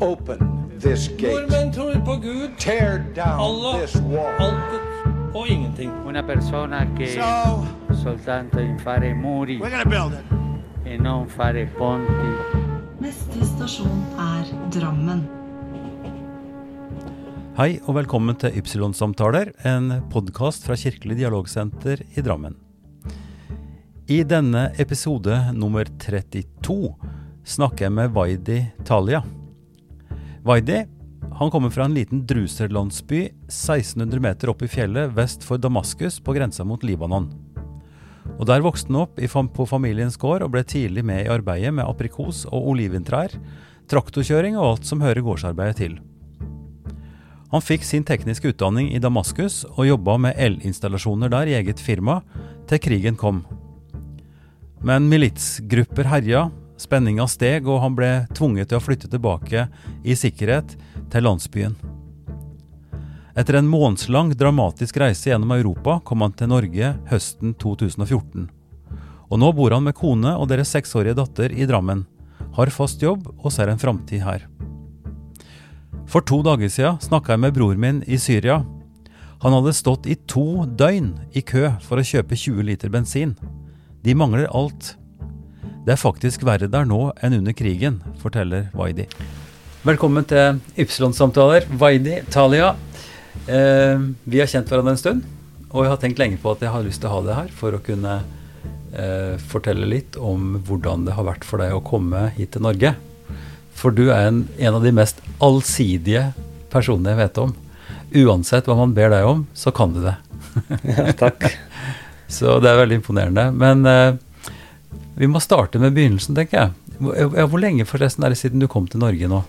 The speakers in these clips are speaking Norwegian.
Open this gate. Nordmenn tror på Gud, Tear down Allah, this wall. altet og ingenting. Una persona che So soltanto in fare muri we're gonna build it. e non fare ponti. Neste stasjon er Drammen. Hei og velkommen til Ypsilon-samtaler, en podkast fra Kirkelig dialogsenter i Drammen. I denne episode nummer 32 snakker jeg med Vaidi Talia. Vaidi han kommer fra en liten druserlandsby 1600 meter opp i fjellet vest for Damaskus på grensa mot Libanon. Og Der vokste han opp på familiens gård og ble tidlig med i arbeidet med aprikos- og oliventrær, traktorkjøring og alt som hører gårdsarbeidet til. Han fikk sin tekniske utdanning i Damaskus og jobba med elinstallasjoner der i eget firma, til krigen kom. Men militsgrupper herja, spenninga steg, og han ble tvunget til å flytte tilbake i sikkerhet til landsbyen. Etter en månedslang dramatisk reise gjennom Europa kom han til Norge høsten 2014. Og nå bor han med kone og deres seksårige datter i Drammen, har fast jobb og ser en framtid her. For to dager siden snakka jeg med bror min i Syria. Han hadde stått i to døgn i kø for å kjøpe 20 liter bensin. De mangler alt. Det er faktisk verre der nå enn under krigen, forteller Vaidi. Velkommen til Ypsilon-samtaler. Vaidi Talia. Eh, vi har kjent hverandre en stund, og jeg har tenkt lenge på at jeg har lyst til å ha det her for å kunne eh, fortelle litt om hvordan det har vært for deg å komme hit til Norge. For du er en, en av de mest allsidige personene jeg vet om. Uansett hva man ber deg om, så kan du det. Ja, takk. Så det er veldig imponerende. Men eh, vi må starte med begynnelsen, tenker jeg. Hvor, hvor lenge forresten er det siden du kom til Norge nå?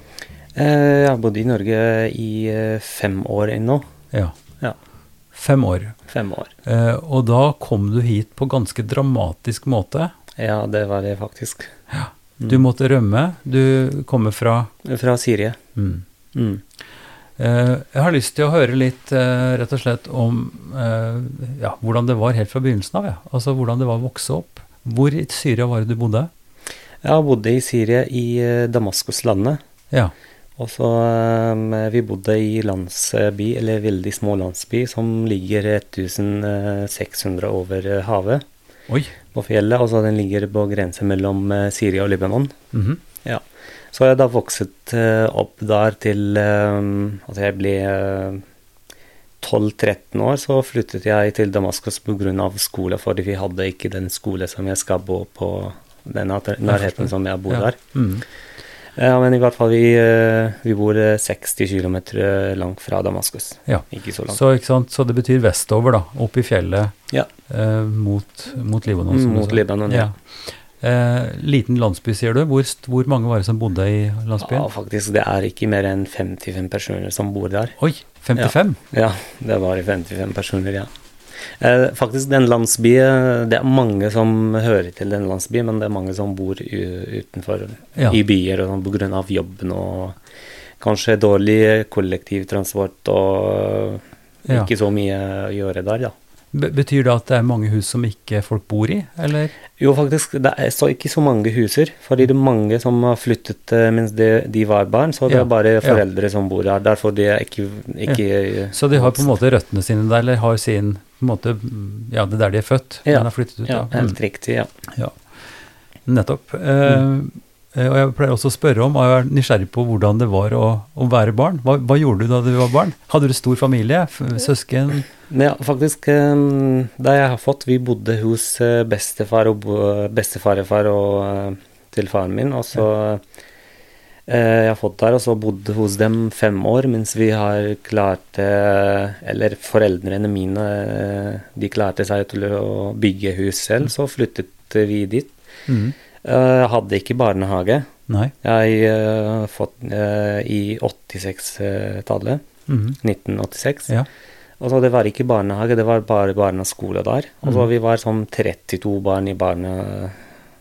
Eh, Jeg har bodd i Norge i eh, fem år ennå. Ja. Ja. Fem år. Fem år. Eh, og da kom du hit på ganske dramatisk måte. Ja, det var det faktisk. Du måtte rømme. Du kommer fra Fra Syria. mm. Mm. Eh, Jeg har lyst til å høre litt eh, rett og slett om eh, ja, hvordan det var helt fra begynnelsen av. Ja. Altså hvordan det var å vokse opp. Hvor i Syria var det du bodde? Jeg bodde i Syria i eh, Damaskuslandet. Ja. Og så um, Vi bodde i landsby, eller veldig små landsby, som ligger 1600 over eh, havet Oi. på fjellet. Og så den ligger på grense mellom Syria og Libanon. Mhm. Ja. Så jeg da vokset opp der til um, Altså, jeg ble 12-13 år, så flyttet jeg til Damaskus pga. skole, fordi vi hadde ikke den skole som jeg skal bo på den nærheten som jeg bor Ja. der. Mhm. Ja, men i hvert fall, vi, eh, vi bor eh, 60 km langt fra Damaskus. Ja. Ikke så langt. Så, ikke så det betyr vestover, da. Opp i fjellet Ja. eh, mot, mot Libanon. som Mm, mot. Libanon, ja. Eh, liten landsby, sier du. Hvor, hvor mange var det som bodde i landsbyen? Ja, faktisk, det er ikke mer enn 55 personer som bor der. Oi, 55? Ja, det var 55 personer, ja. Eh, faktisk, den landsbyen Det er mange som hører til den landsbyen, men det er mange som bor utenfor Ja. i byer og sånn av jobben og kanskje dårlig kollektivtransport og Ja. ikke så mye å gjøre der, ja. Be- Betyr det at det er mange hus som ikke folk bor i, eller? Jo, faktisk, det er så ikke så mange huser, fordi det er mange som har flyttet eh, mens de, de var barn, så det Ja, er bare ja. foreldre som bor der. Derfor de er ikke, ikke Så de har på en måte røttene sine der, eller har sin på en måte, Ja, det er der de er født, Ja, men har flyttet ut. Ja, helt riktig, ja. Ja. Nettopp. Mm. eh, og jeg pleier også å spørre om, og jeg er nysgjerrig på hvordan det var å, å være barn. Hva, hva gjorde du da du var barn? Hadde du stor familie? Søsken? Ja, faktisk, eh, da jeg har fått Vi bodde hos eh, bestefar og bestefarfar og eh, til faren min, og så ja. Jeg har fått der, og så bodde hos dem fem år, mens vi har klart eh, Eller foreldrene mine, eh, de klarte seg til å bygge hus selv, så flyttet vi dit. Mhm. Eh, Jeg hadde ikke barnehage. Nei. Jeg uh, fått uh, i 86-tallet. Mhm. 1986. Ja. Og så det var ikke barnehage, det var bare barneskole der. Og så mm. vi var sånn 32 barn i, barne,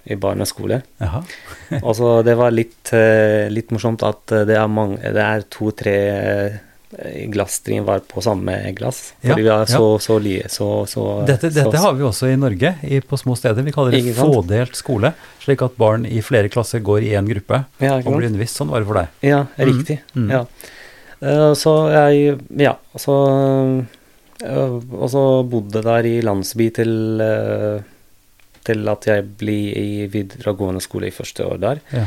i barneskole. Og så det var litt, uh, litt morsomt at det er, mange, det er to-tre eh, var på samme glass. Ja, Fordi vi er ja. så, så. Så, så, Dette, så, dette har vi også i Norge, i, på små steder. Vi kaller det fådelt skole, slik at barn i flere klasser går i én gruppe ja, og blir undervist. Sånn var det for deg. Ja, Mhm, riktig. Mm. Ja. Uh, så jeg Ja, så uh, Og så bodde der i landsby til eh, til at jeg blir i videregående skole i første år der. Ja.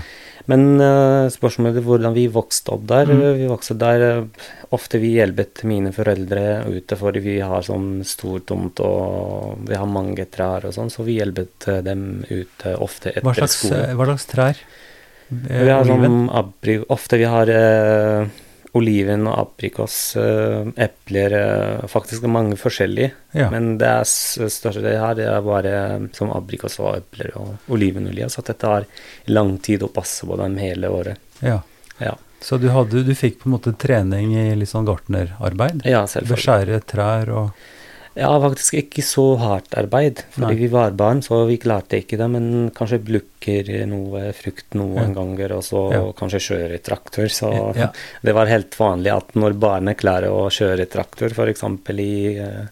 Men uh, spørsmålet er hvordan vi vokste opp der. Mm. Vi vokste der eh, Ofte vi hjelpet mine foreldre ute, fordi vi har sånn stor tomt og vi har mange trær og sånn, så vi hjelpet eh, dem ute ofte etter Hva slags, skole. hva slags trær? Vi har sånn abri Ofte vi har eh, oliven og aprikos, eh, epler eh, Faktisk mange forskjellige. Ja. Men det er største det her, det er bare eh, som aprikos og epler og olivenolje. Så dette har lang tid å passe på dem hele året. ja. Ja, Så du, hadde, du fikk på en måte trening i litt sånn gartnerarbeid? ja selvfølgelig. Beskjære trær og Ja, faktisk ikke så hardt arbeid, fordi Nei. vi var barn, så vi klarte ikke det. Men kanskje plukker noe frukt noen Ja. ganger, og så Ja. kanskje kjøre traktor. Så Ja. det var helt vanlig at når barnet klarer å kjøre traktor, f.eks. i eh,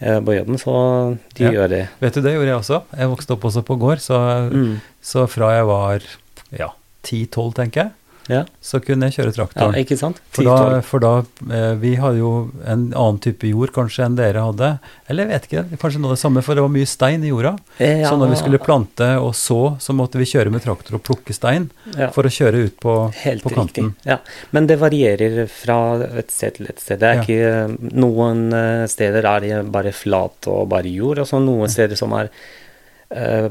eh, på jobben, så de gjør det. Vet du, det gjorde jeg også. Jeg vokste opp også på gård, så, Mm. så fra jeg var ja, 10-12, tenker jeg, Ja. så kunne jeg kjøre traktoren. ja, ikke sant? For da, for da eh, Vi hadde jo en annen type jord kanskje enn dere hadde. Eller jeg vet ikke, kanskje noe av det samme, for det var mye stein i jorda. Ja. Så når vi skulle plante og så, så måtte vi kjøre med traktor og plukke stein ja. for å kjøre ut på, Helt på kanten. riktig. Ja. Men det varierer fra et sted til et sted. Det er ikke Noen eh, steder er det bare flat og bare jord, og så noen steder som er eh,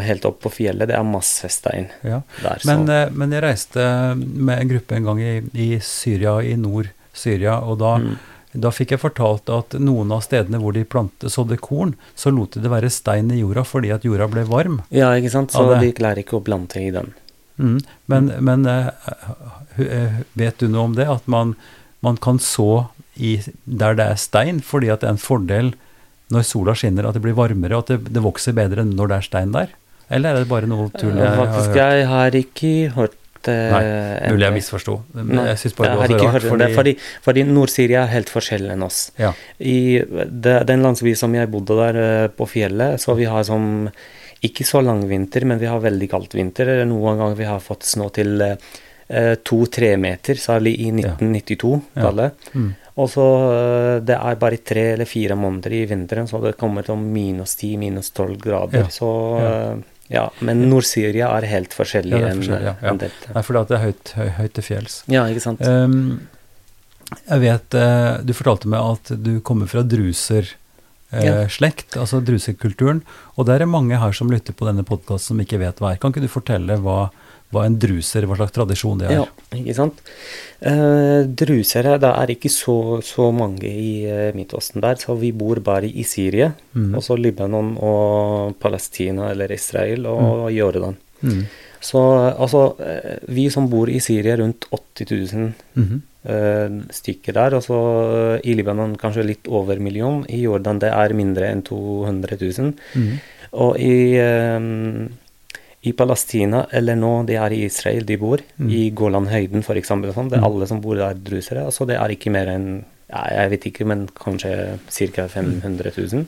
helt opp på fjellet, det er masse stein Ja. der. Men, eh, men jeg reiste med en gruppe en gang i, i Syria, i Nord-Syria, og da, Mm. da fikk jeg fortalt at noen av stedene hvor de plantet, sådde korn, så lot de det være stein i jorda fordi at jorda ble varm. Ja, ikke sant? Så de klarer ikke å plante i den. Mm. Men, men eh, eh, vet du noe om det? At man, man kan så i, der det er stein, fordi at det er en fordel når sola skinner at det blir varmere, og at det, det vokser bedre enn når det er stein der? Eller er det bare noe tull jeg har Faktisk, hørt? jeg har ikke hørt eh, Nei, Mulig jeg misforsto. Jeg syns bare det var så rart. Hørt, det, fordi, fordi Nord-Syria er helt forskjellig enn oss. ja, I det, den landsbyen som jeg bodde der eh, på fjellet, så vi har som ikke så lang vinter, men vi har veldig kaldt vinter. Noen ganger vi har fått snø til eh, to-tre meter, særlig i 1992-tallet. mm. Og så eh, det er bare tre eller fire måneder i vinteren, så det kommer til minus 10, minus 12 grader. Ja, Så ja. eh, ja, men Nord-Syria er helt forskjellig Ja, det er forskjellig, enn, enn dette. Nei, fordi det er høyt, høy, høyt til fjells. Ja, ikke sant. Um, jeg vet eh, Du fortalte meg at du kommer fra druser. Ja. slekt, altså drusekulturen. Og det er mange her som lytter på denne podkasten som ikke vet hva er. Kan ikke du fortelle hva, hva en druser, hva slags tradisjon det er? Ja, ikke sant. Eh, drusere, det er ikke så, så mange i uh, Midtøsten der, så vi bor bare i Syria. Mm. Og så Libanon og Palestina eller Israel og Jordan. Mm. Så altså, eh, vi som bor i Syria, rundt 80 000 Mhm. eh, stykker der. Og så eh, i Libanon kanskje litt over million. I Jordan det er mindre enn 200 000. Mhm. Og i, eh, i Palestina, eller nå det er i Israel de bor, Mm. i Golanhøyden f.eks. Sånn, det er Mm. alle som bor der, drusere. Altså det er ikke mer enn ja, jeg vet ikke, men kanskje ca. 500 000.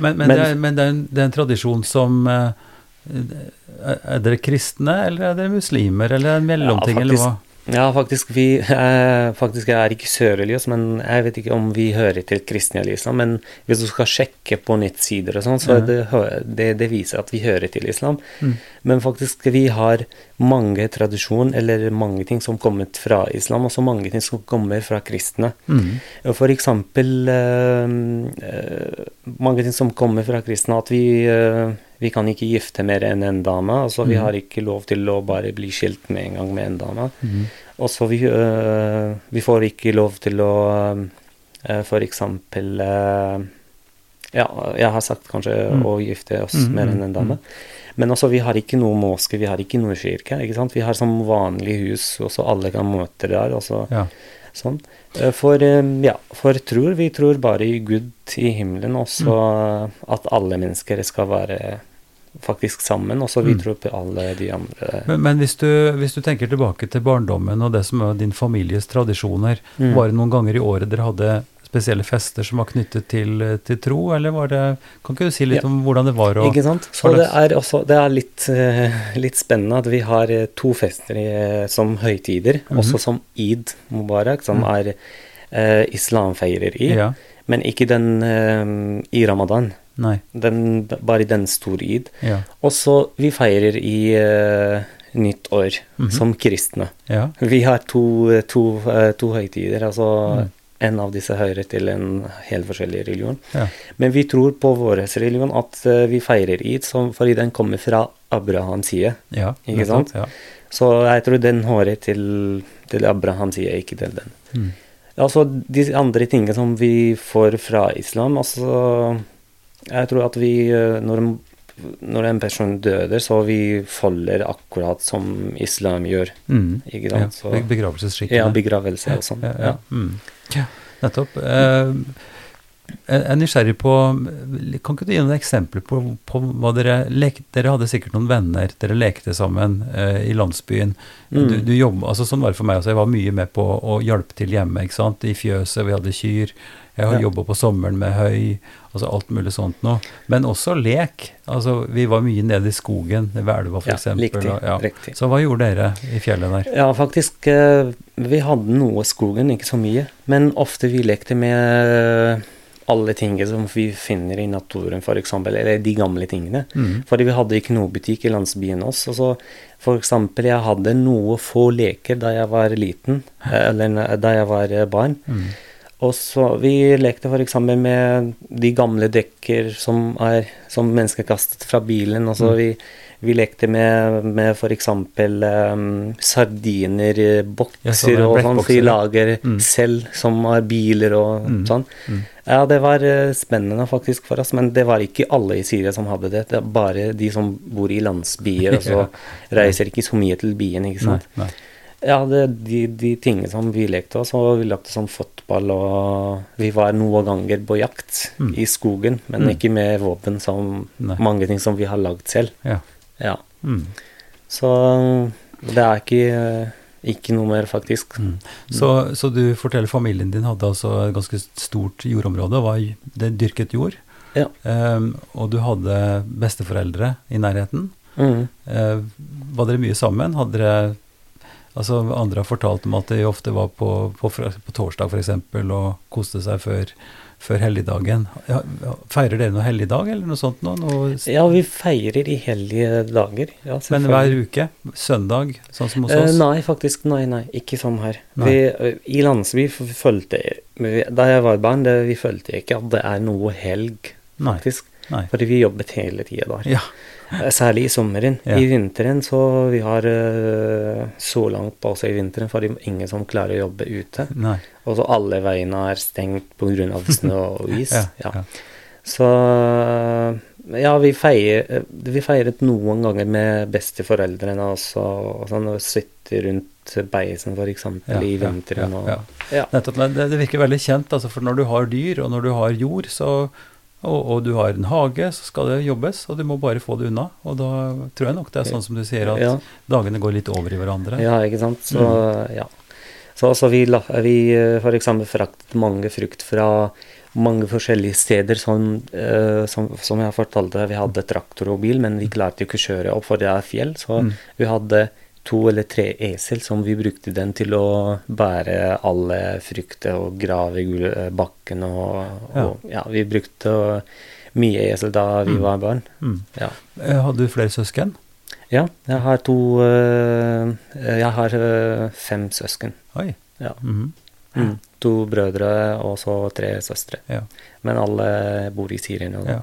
Men, men, Men- det, er, men det, er en, det er en tradisjon som eh, er- Er dere kristne, eller er dere muslimer, eller en mellomting, Ja, eller hva? Ja, faktisk, vi, eh, faktisk jeg er ikke sørreligiøs, men jeg vet ikke om vi hører til kristne eller islam. Men hvis du skal sjekke på nettsider og sånn, så er det, det, det viser at vi hører til islam. Mm. Men faktisk, vi har mange tradisjon, eller mange ting som kommer fra islam, og så mange ting som kommer fra kristne. Mm. For eksempel eh, mange ting som kommer fra kristne, at vi, eh, vi kan ikke gifte mer enn en dame. Altså vi Mhm. har ikke lov til å bare bli skilt med en gang med en dame. Mm. Og så vi, eh, vi får ikke lov til å uh, for eksempel eh, Ja, jeg har sagt kanskje Mm. å gifte oss Mm, mer enn en dame. Men også, vi har ikke noe moske, vi har ikke noe kirke. ikke sant? Vi har som vanlig hus, og så alle kan møte der. og så Ja. Sånn. Eh, For, eh, ja, for tror, vi tror bare i Gud i himmelen, også at alle mennesker skal være faktisk sammen, og så videre opp i alle de andre. Men, men hvis, du, hvis du tenker tilbake til barndommen og det som er din families tradisjoner, Mm. var det noen ganger i året dere hadde spesielle fester som var knyttet til, til tro, eller var det Kan ikke du si litt Ja. om hvordan det var å Ikke sant? Så det er også det er litt, eh, litt spennende at vi har eh, to fester eh, som høytider, Mhm. også som id Mubarak, som Mm. er eh, islamfeirer i, Ja. men ikke den eh, i ramadan. Nei. Den, bare den store id. Ja. Og så vi feirer i uh, nytt år Mhm. som kristne. Ja. Vi har to, to, uh, to høytider, altså Mm. en av disse hører til en helt forskjellig religion. ja. Men vi tror på vår religion at uh, vi feirer id som, fordi den kommer fra Abrahams side. ja. Ikke sant? sant? Ja. Så jeg tror den hører til, til Abrahams side, ikke til den. Mm. Altså de andre tingene som vi får fra islam, altså Jeg tror at vi eh, når, når en person døder, så vi faller akkurat som islam gjør. Mm. Ikke Ja. sant? Så, Be- Begravelsesskikkene. ja, begravelse og sånn. Ja, ja. Ja. Mm. ja nettopp. Eh, jeg er nysgjerrig på Kan ikke du gi noen eksempler på, på hva dere lekte Dere hadde sikkert noen venner, dere lekte sammen eh, i landsbyen. Mm. Du, du jobb, altså Sånn var det for meg også. Jeg var mye med på å hjelpe til hjemme. ikke sant? I fjøset, vi hadde kyr. Jeg har Ja. jobba på sommeren med høy. altså Alt mulig sånt noe. Men også lek. altså Vi var mye nede i skogen, ved elva Ja, eksempel, riktig, ja. riktig. Så hva gjorde dere i fjellet der? Ja, faktisk. eh, Vi hadde noe i skogen, ikke så mye. Men ofte vi lekte med alle tingene som vi finner i naturen, f.eks. Eller de gamle tingene. Mm. Fordi vi hadde ikke noe butikk i landsbyen også. Så for eksempel, jeg hadde noe få leker da jeg var liten, eh, eller da jeg var eh, barn. Mm. Og så Vi lekte f.eks. med de gamle dekker som, er, som mennesker kastet fra bilen. Og så Mm. vi, vi lekte med, med f.eks. Um, sardiner, eh, Ja, og sånn. som vi lager Mm. selv, som har biler og Mm. sånn. Mm. Ja, det var eh, spennende faktisk for oss, men det var ikke alle i Syria som hadde det. Det er bare de som bor i landsbyer, og så reiser ikke så mye til byen, ikke Nei, sant. nei. Ja, det, de, de tingene som vi lekte oss, og vi lekte som fotball, og vi var noen ganger på jakt Mm. i skogen, men Mm. ikke med våpen som Nei. mange ting som vi har lagd selv. Ja. Ja. Mm. Så det er ikke, ikke noe mer, faktisk. Mm. Så, så du forteller familien din hadde altså et ganske stort jordområde, var det dyrket jord, Ja. Um, og du hadde besteforeldre i nærheten. Mm. Eh, var dere mye sammen? Hadde dere Altså, andre har fortalt om at de ofte var på, på, på torsdag f.eks. og koste seg før, før helligdagen. Ja, feirer dere noe helligdag eller noe sånt? Noe? Noe, Ja, vi feirer i hellige dager. Ja, men hver uke? Søndag, sånn som hos Eh, oss? nei, faktisk. Nei, nei. Ikke sånn her. Vi, eh, I landsby følte Da jeg var barn, det, vi følte ikke at det er noe helg, faktisk. Nei. Fordi vi jobbet hele tida der. Ja. Eh, Særlig i sommeren. Ja. I vinteren så vi har eh, så langt på oss i vinteren, fordi ingen som klarer å jobbe ute. Nei. Og så alle veiene er stengt pga. snø og is. Ja, ja. Så ja, vi, feier, vi feiret noen ganger med besteforeldrene også, og sånn, og sitte rundt beisen f.eks. Ja, i vinteren. ja, og, ja. ja. Nettopp. Men det, det virker veldig kjent, altså, for når du har dyr, og når du har jord, så, og, og du har en hage, så skal det jobbes, og du må bare få det unna. Og da tror jeg nok det er sånn som du sier, at Ja. dagene går litt over i hverandre. Ja, ikke sant. Så Mm. ja. Så, altså, vi, vi eh, eksempel fraktet mange frukt fra mange forskjellige steder, som, uh, som, som jeg fortalte. Vi hadde traktor og bil, men vi klarte jo ikke å kjøre opp, for det er fjell. Så Mm. vi hadde to eller tre esel som vi brukte den til å bære alle frukter og grave i eh, bakken. Og, og ja, vi brukte mye esel da vi Mm. var barn. Mm. Ja. Eh, Hadde du flere søsken? Ja, jeg har to øh, Jeg har fem søsken. Oi. Ja. Mhm. Mm. To brødre og så tre søstre. Ja. Men alle bor i Syria nå. Ja.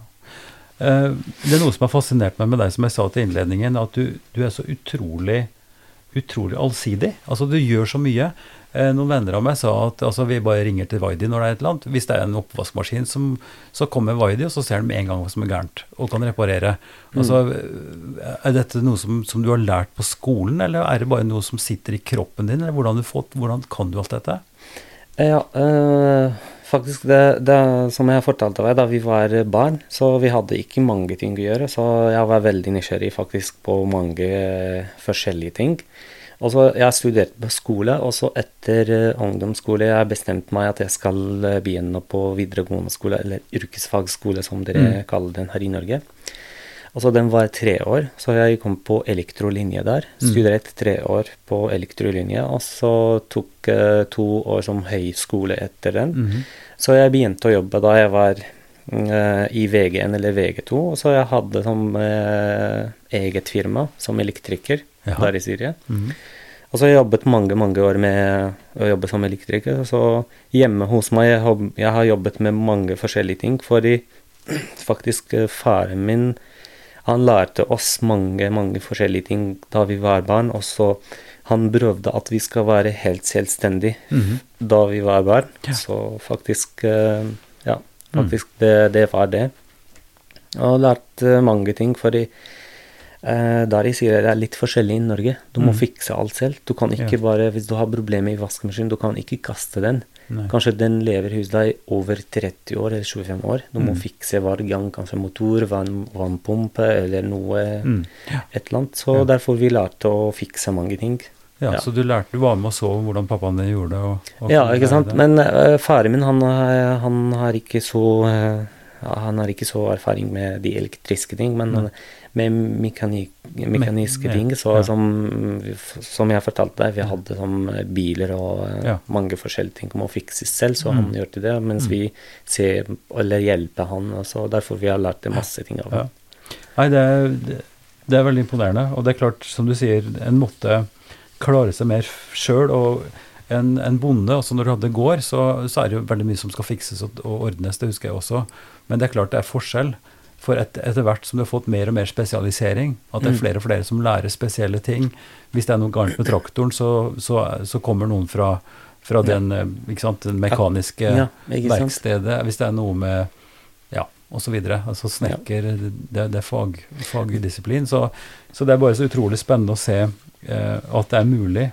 Eh, Det er noe som har fascinert meg med deg, som jeg sa til innledningen, at du, du er så utrolig, utrolig allsidig. Altså, du gjør så mye. Eh, Noen venner av meg sa at altså, vi bare ringer til Vaidi når det er et eller annet. Hvis det er en oppvaskmaskin, som, så kommer Vaidi, og så ser han med en gang hva som er gærent, og kan reparere. Altså, er dette noe som, som du har lært på skolen, eller er det bare noe som sitter i kroppen din? Eller hvordan, du fått, hvordan kan du alt dette? Ja, øh, faktisk det, det som jeg fortalte deg da vi var barn, så vi hadde ikke mange ting å gjøre. Så jeg var veldig nysgjerrig faktisk på mange forskjellige ting. Og så Jeg studerte på skole, og så etter eh, ungdomsskole jeg bestemte meg at jeg skal eh, begynne på videregående skole, eller yrkesfagskole som dere kaller den her i Norge. Og så Den var tre år, så jeg kom på elektrolinje der. Studerte tre år på elektrolinje, og så tok eh, to år som høyskole etter den. Så jeg begynte å jobbe da jeg var mm, eh, i VG1 eller VG2, og så jeg hadde som uh, eget firma som elektriker Jaha. der i Syria. Og så har jeg jobbet mange, mange år med å jobbe som elektriker. Og så hjemme hos meg jeg, har- jeg har jobbet med mange forskjellige ting, fordi faktisk faren min han lærte oss mange, mange forskjellige ting da vi var barn, og så han prøvde at vi skal være helt selvstendige da vi var barn. Så faktisk eh, Ja, faktisk det, det var det. Og lærte mange ting, fordi der jeg sier det er litt forskjellig i Norge. Du må fikse alt selv. Du kan ikke Ja. bare, Hvis du har problemer i vaskemaskinen, du kan ikke kaste den. Nei. Kanskje den lever hos deg over 30 år eller 25 år. Du må fikse hver gang, kanskje motor, vann, vannpumpe eller noe Mm. et eller annet. Så derfor vi lærte å fikse mange ting. Ja, Ja. Så du lærte, du var med og så hvordan pappaen din gjorde det? Og, og Ja, ikke sant. det. Men uh, faren min, han, er- han har ikke så uh, Han har ikke så erfaring med de elektriske ting, men han- med mekanik, mekaniske Me- ting, så ja. som, som jeg fortalte deg, vi hadde som eh, biler og eh, Ja. mange forskjellige ting må fikses selv, så Mm. han gjorde det, mens vi ser eller hjelper han, og så derfor vi har lært det masse ting av Ja. Nei, det, er- det, er veldig imponerende. Og det er klart, som du sier, en måtte klare seg mer sjøl. En, en bonde, også når du hadde gård, så, så er det jo veldig mye som skal fikses og, og ordnes, det husker jeg også. Men det er klart det er forskjell. For et, etter hvert som du har fått mer og mer spesialisering, at det er Mm. flere og flere som lærer spesielle ting Hvis det er noe galt med traktoren, så, så, så kommer noen fra, fra den, eh, sant, den mekaniske Ja, verkstedet. Hvis det er noe med ja, osv. Altså snekker, det, det er fag, fagdisiplin. Så, så det er bare så utrolig spennende å se eh, at det er mulig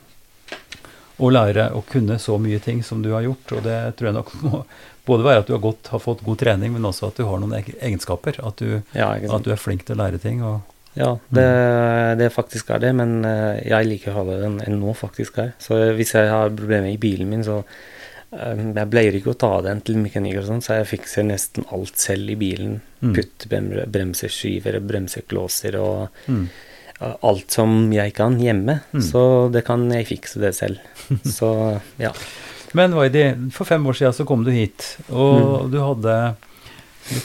å lære å kunne så mye ting som du har gjort. Og det tror jeg nok må både være at du har, gått, har fått god trening, men også at du har noen egenskaper. At du, Ja, at du er flink til å lære ting. Og, Ja, det, det faktisk er det, men eh, jeg liker å ha den ennå, faktisk her. Så hvis jeg har problemer i bilen min, så eh, Jeg pleier ikke å ta den til mekaniker og sånn, så jeg fikser nesten alt selv i bilen. Mm. Putt, brem- bremseskiver, bremseklåser og mm, eh, alt som jeg kan hjemme. Mm. Så det kan jeg fikse det selv. Så ja. Men Waidi, for fem år siden så kom du hit, og du hadde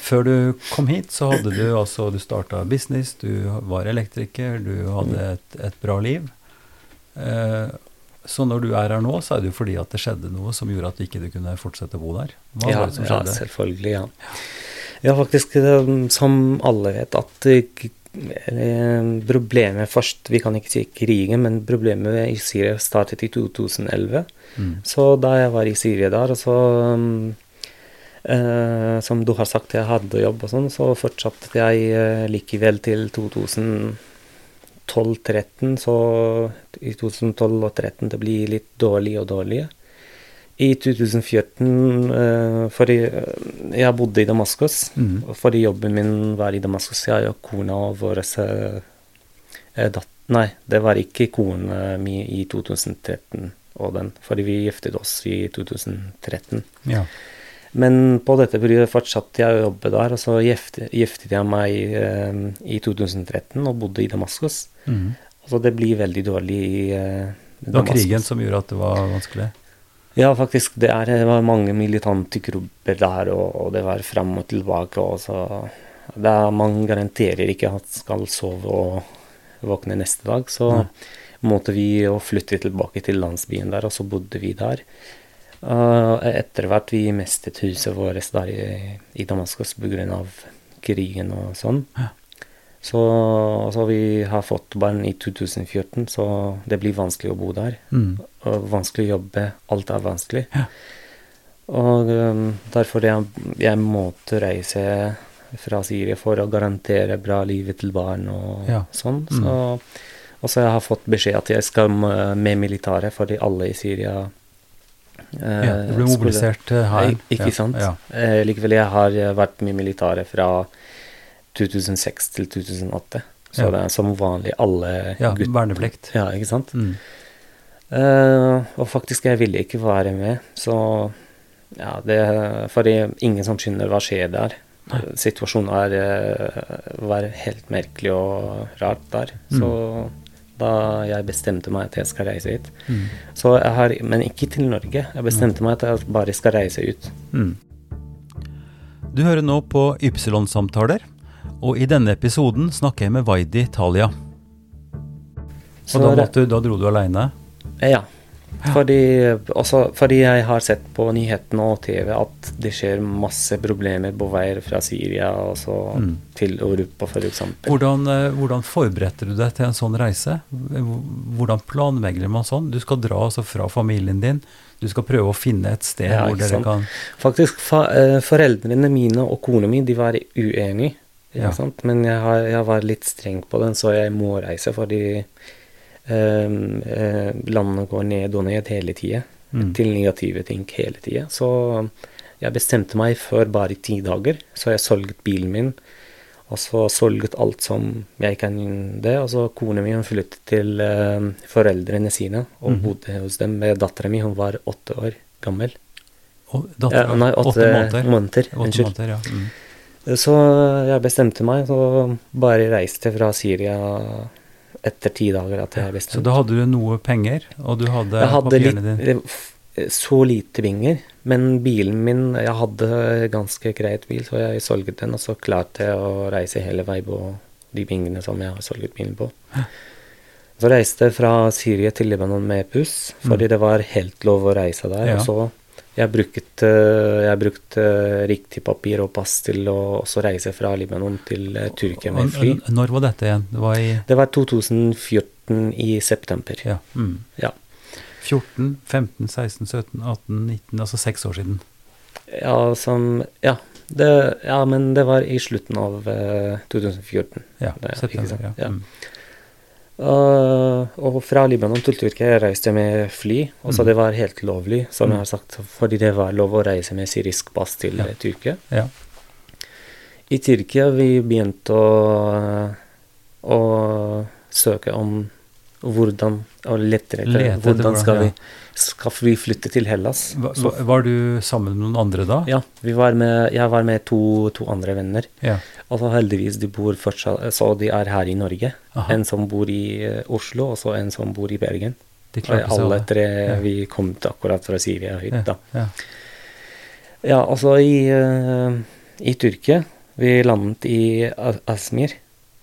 Før du kom hit, så hadde du altså Du starta business, du var elektriker, du hadde et, et bra liv. Eh, så når du er her nå, så er det jo fordi at det skjedde noe som gjorde at du ikke kunne fortsette å bo der. Hva ja, var det som ja, selvfølgelig. Ja. ja, faktisk, som alle vet, at eh, problemet først Vi kan ikke si krigen, men problemet i Syria startet i 2011. Mm. Så da jeg var i Syria der, og så um, uh, Som du har sagt, jeg hadde jobb og sånn, så fortsatte jeg uh, likevel til 2012-13. Så i 2012 og 2013 det blir litt dårlig og dårlig. I 2014 uh, Fordi jeg bodde i Damaskus. Mm. Fordi jobben min var i Damaskus. Jeg og kona og vår eh, datter Nei, det var ikke kona mi i 2013 og den, fordi vi giftet oss i 2013. Ja. Men på dette periodet fortsatte jeg å jobbe der, og så giftet, giftet jeg meg eh, i 2013 og bodde i Damaskus. Mm. Så det blir veldig dårlig i eh, Det var krigen som gjorde at det var vanskelig? Ja, faktisk. Det, er, det var mange militante grupper der, og, og det var fram og tilbake. Og så det er, Man garanterer ikke at skal sove og våkne neste dag. Så Nei. Måtte vi flytte tilbake til landsbyen der, og så bodde vi der. Uh, etter hvert vi mistet huset vårt der i, i Damaskus pga. krigen og sånn. Ja. Så, så vi har fått barn i 2014, så det blir vanskelig å bo der Mm. og vanskelig å jobbe. Alt er vanskelig. Ja. Og um, derfor jeg, jeg måtte reise fra Syria for å garantere bra livet til barn og Ja. sånn. Mm. Så, og så jeg har fått beskjed at jeg skal med med militæret, fordi alle i Syria Eh, Ja, du ble mobilisert her. Ik- Ikke Ja, sant? Ja. Eh, likevel, jeg har eh, vært med militæret fra 2006 til 2008. Så Ja. det er som vanlig alle ja gutt- verneplikt. Ja, ikke sant? Mm. Eh, og faktisk, jeg ville ikke være med, så ja, det Fordi ingen som skjønner hva skjer der. Nei. Situasjonen er, eh, var helt merkelig og rart der. Mm. Da jeg bestemte meg at jeg skal reise hit Mm. så jeg har, Men ikke til Norge. Jeg bestemte meg at jeg bare skal reise ut. Mm. Du hører nå på Ypsilon-samtaler, og i denne episoden snakker jeg med Vaidi Talia. Og da, måtte, da dro du aleine? Ja. Fordi, også, fordi jeg har sett på nyhetene og TV at det skjer masse problemer på veier fra Syria Mm. til Europa, f.eks. Hvordan, eh, hvordan forberedte du deg til en sånn reise? Hvordan planlegger man sånn? Du skal dra altså fra familien din. Du skal prøve å finne et sted Ja, hvor dere sant. kan Faktisk, fa, eh, foreldrene mine og kona mi de var uenige. Ja. sant? Men jeg, har, jeg var litt streng på den, så jeg må reise fordi eh, eh, går ned og ned hele tida. Mm. Til negative ting hele tida. Så jeg bestemte meg for bare ti dager, så jeg solgte bilen min. Og så solget alt som jeg kan det. Og så kona mi hun flyttet til eh, foreldrene sine og mm. bodde hos dem med dattera mi. Hun var åtte år gammel. Og datter, Ja, nei, åtte, måneder. måneder. Unnskyld. måneder, ja. Mm. Så jeg bestemte meg, så bare reiste fra Syria etter ti dager at jeg Så da hadde du noe penger, og du hadde, jeg hadde papirene dine. eh, så lite penger, men bilen min Jeg hadde ganske greit bil, så jeg solgte den, og så klarte jeg å reise hele veien på de pengene som jeg har solgt bilen på. Så reiste jeg fra Syria til Libanon med buss, fordi Mm. det var helt lov å reise der. Ja. Og så jeg brukte, jeg brukte riktig papir og pass til å også reise fra Libanon til eh, Tyrkia med fly. Når var dette igjen? Det var i Det var 2014 i september. ja, mm. Ja. 14, 15, 16, 17, 18, 19, altså seks år siden. Ja, som Ja. Det, ja, men det var i slutten av eh, 2014. Ja, Det er september. Ja. ja. Mm. Uh, og fra Libanon til Tyrkia reiste jeg med fly, og så Mm. det var helt lovlig, som Mm. jeg har sagt, fordi det var lov å reise med syrisk pass til Ja. eh, Tyrkia. Ja. I Tyrkia vi begynte å, å søke om hvordan Og lettere hvordan skal vi skal vi flytte til Hellas. Var, var- du sammen med noen andre da? ja, vi var med, jeg var med to, to andre venner. Ja. Og så heldigvis de bor fortsatt Så de er her i Norge. Aha. En som bor i eh, Oslo, og så en som bor i Bergen. De klarte seg alle tre Ja. vi kom til akkurat fra Syria hit, da. ja. Ja, altså i, eh, i Tyrkia Vi landet i A-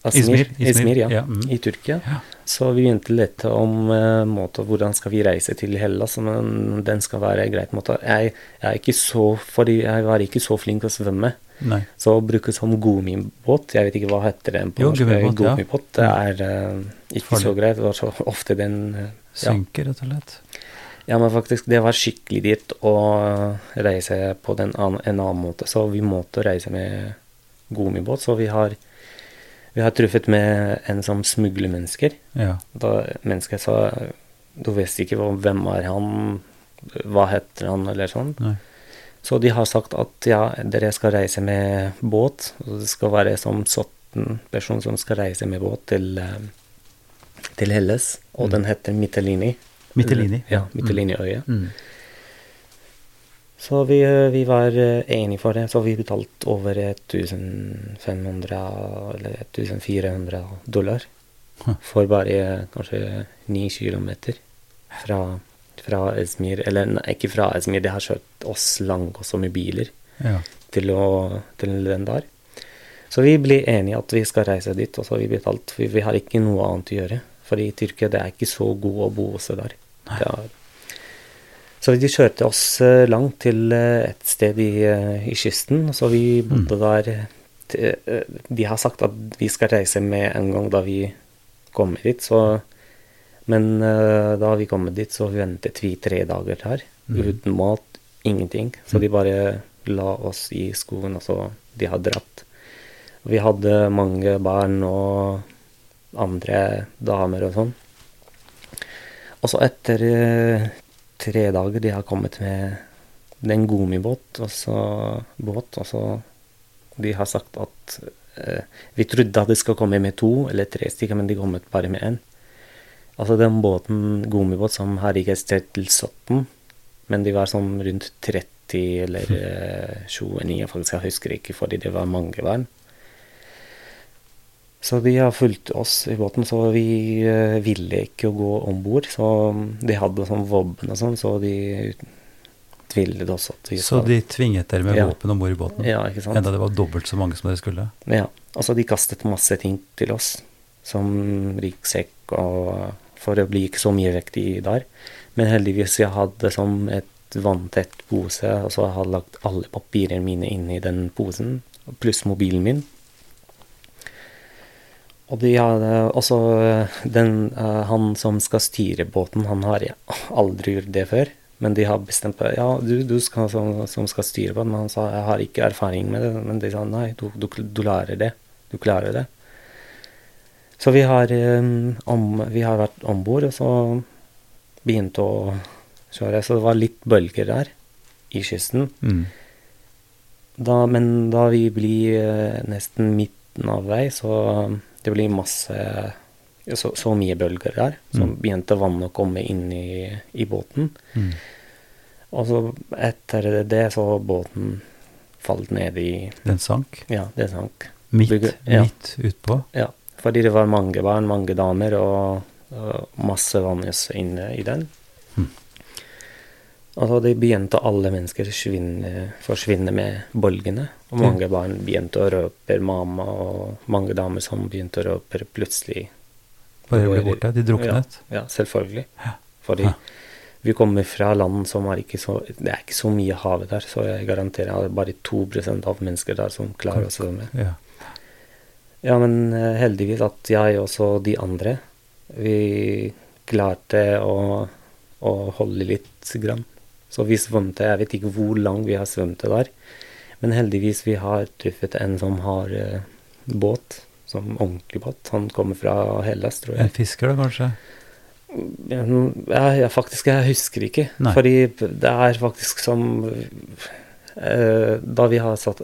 Asmir. Izmir, Izmir, ja. ja, mm. I Tyrkia. Ja. Så vi begynte lete om uh, måte, hvordan skal vi reise til Hellas, men den skal være en greit måte. Jeg, jeg er ikke så Fordi jeg var ikke så flink å svømme. Nei. Så å bruke som gummibåt, jeg vet ikke hva heter den på Jo, norsk, gummibåt, ja. det er uh, ikke så greit. Det var så ofte den uh. Synker, rett og slett. ja, men faktisk, det var skikkelig dyrt å reise på den an en annen måte, så vi måtte reise med gummibåt. Så vi har, vi har truffet med en som smugler mennesker. Ja. Da mennesket sa Du visste ikke hvem er han, hva heter han, eller sånn. Nei. Så de har sagt at ja, dere skal reise med båt. Og det skal være som 17 personer som skal reise med båt til, eh, til Helles. Og Mm. den heter Mitelini. Mitelini? Ja, Mytelini-øya. Mm. Så vi, eh, vi var eh, enige for det, så vi betalte over 1500 eller 1400 dollar for bare kanskje ni kilometer fra, fra Esmir. Eller nei, ikke fra Esmir, det har kjørt oss langt også med biler Ja. til, å, til den der. Så vi ble enige at vi skal reise dit, og så har vi betalt. For vi har ikke noe annet å gjøre. For i Tyrkia det er ikke så god å bo også der. Det er, så de kjørte oss eh, langt til eh, et sted i, eh, i kysten, så vi bodde der til, eh, De har sagt at vi skal reise med en gang da vi kommer dit, så Men da vi kom dit, så ventet vi tre dager der. Mm. Uten mat, ingenting. Så de bare la oss i skogen, og så de har dratt. Vi hadde mange barn og andre damer og sånn. Og så etter tre dager de har kommet med den gummibåt, og så båt, og så De har sagt at eh, Vi trodde at de skal komme med to eller tre stykker, men de kommet bare med én. Altså den båten, gummibåt, som har registrert til 17, men de var sånn rundt 30 eller eh, 29, faktisk. Jeg husker ikke, fordi det var mange barn. Så de har fulgt oss i båten, så vi eh, ville ikke gå om bord. Så de hadde sånn våpen og sånn, så de tvillet oss at vi Så de tvinget dere med Ja. våpen om bord i båten? Ja, ikke sant? Enda det var dobbelt så mange som dere skulle? Ja. Altså, de kastet masse ting til oss, som ryggsekk og For å bli ikke så mye vekt i der. Men heldigvis jeg hadde som et vanntett pose, og så har jeg lagt alle papirene mine inn i den posen, pluss mobilen min. Og de har også den, eh, Han som skal styre båten, han har aldri gjort det før. Men de har bestemt på Ja, du, du skal, som, som skal styre båten. Men han sa jeg har ikke erfaring med det. Men de sa nei, du, du, du lærer det. Du klarer det. Så vi har, eh, om, vi har vært om bord, og så begynte å kjøre. Så det var litt bølger der i kysten. Mm. Da, men da vi blir eh, nesten midten av vei, så det blir masse så, så mye bølger der. som Mm. begynte vannet å komme inn i, i båten. Mm. Og så etter det så båten falt ned i Den sank? Ja, det sank. Midt, Bygge- ja. midt utpå? Ja, fordi det var mange barn, mange damer og, og masse vann inne i den. Altså, det begynte alle mennesker svinne, forsvinne med bølgene. Og mange barn begynte å røpe mamma, og mange damer som begynte å røpe plutselig. Bare ble borte? De druknet? Ja, selvfølgelig. Ja. Fordi Ja. vi kommer fra land som er ikke så Det er ikke så mye hav der, så jeg garanterer at det er bare 2% av mennesker der som klarer å svømme. Ja. Ja, men eh, heldigvis at jeg og også de andre, vi klarte å, å holde litt grann. Så vi svømte, jeg vet ikke hvor langt vi har svømt der, men heldigvis vi har truffet en som har eh, båt, som ordentlig båt. Han kommer fra Hellas, tror En jeg. fisker, da, kanskje? Jeg, jeg, faktisk, jeg husker ikke, Nei. fordi det er faktisk som eh, da, vi har satt,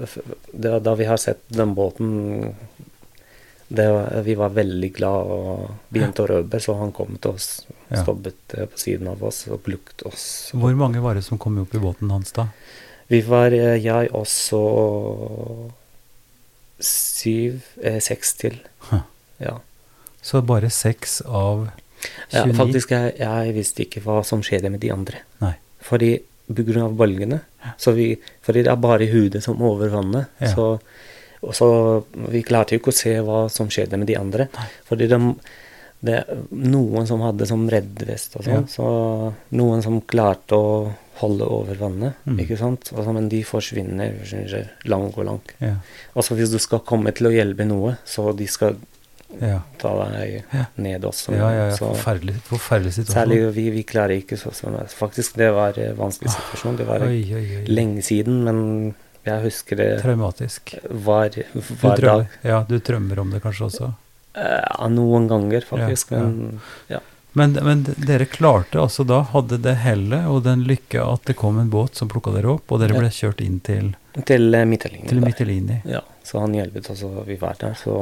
da, da vi har sett den båten det Vi var veldig glad og begynte å røpe, så han kom til oss, Ja. eh, på siden av oss og plukket oss. Hvor mange var det som kom opp i båten hans da? Vi var, eh, jeg og så syv, eh, seks til. Huh. Ja. Så bare seks av 29? Ja, faktisk, jeg, jeg visste ikke hva som skjedde med de andre. Nei. Fordi av bølgene. Så vi, fordi det er bare hodet som over vannet. Ja. Så, og så vi klarte jo ikke å se hva som skjedde med de andre. Fordi de, det noen som hadde som reddvest og sånn. Ja. Så noen som klarte å holde over vannet, Mm. ikke sant. Altså, men de forsvinner, forsvinner lang og lang. Ja. Altså hvis du skal komme til å hjelpe noe, så de skal Ja. ta deg ned også. Ja, ja, ja. Så- Forferdelig, forferdelig situasjon. Særlig vi, vi klarer ikke så sånn. Faktisk, det var en vanskelig situasjon. Det var Oi, oi, oi. lenge siden, men jeg husker det Traumatisk. var Du drømmer, dag. ja, du drømmer om det kanskje også? Ja, noen ganger, faktisk. Ja. Men ja. Men, men dere klarte altså da, hadde det hellet og den lykke at det kom en båt som plukka dere opp, og dere ble kjørt inn til, Til uh, til der. Ja, så han hjelpet oss, og vi var der. Så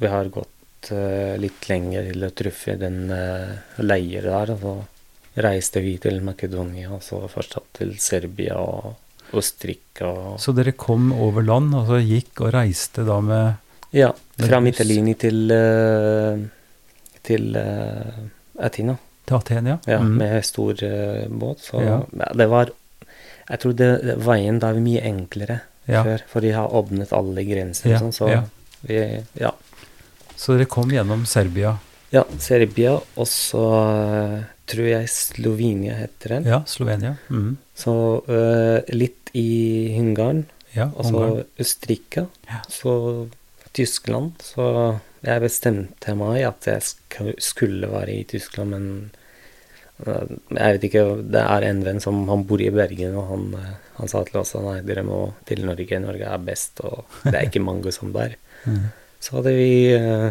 vi har gått uh, litt lenger til å truffe den uh, leier der. Og så reiste vi til Makedonia, og så fortsatt til Serbia og Østerrike og Så dere kom over land, og så gikk og reiste da med Ja, fra Med til eh, til eh, Atina. til Aten, ja? Ja, Mm. med stor eh, båt. Så Ja. det var Jeg tror det, veien da er mye enklere ja. før, for de har åpnet alle grenser og sånn, så ja. vi Ja. Så dere kom gjennom Serbia. Ja, Serbia, og så tror jeg Slovenia heter den. Ja, Slovenia. Mm. Så uh, litt i Ungarn, Ja, og så. Østerrike, Ja. så Tyskland. Så jeg bestemte meg at jeg skulle være i Tyskland, men eh, jeg vet ikke, det er en venn som han bor i Bergen, og han, eh, han sa til oss at nei, dere må til Norge, Norge er best, og det er ikke mange som der. Mm. Så hadde vi, eh,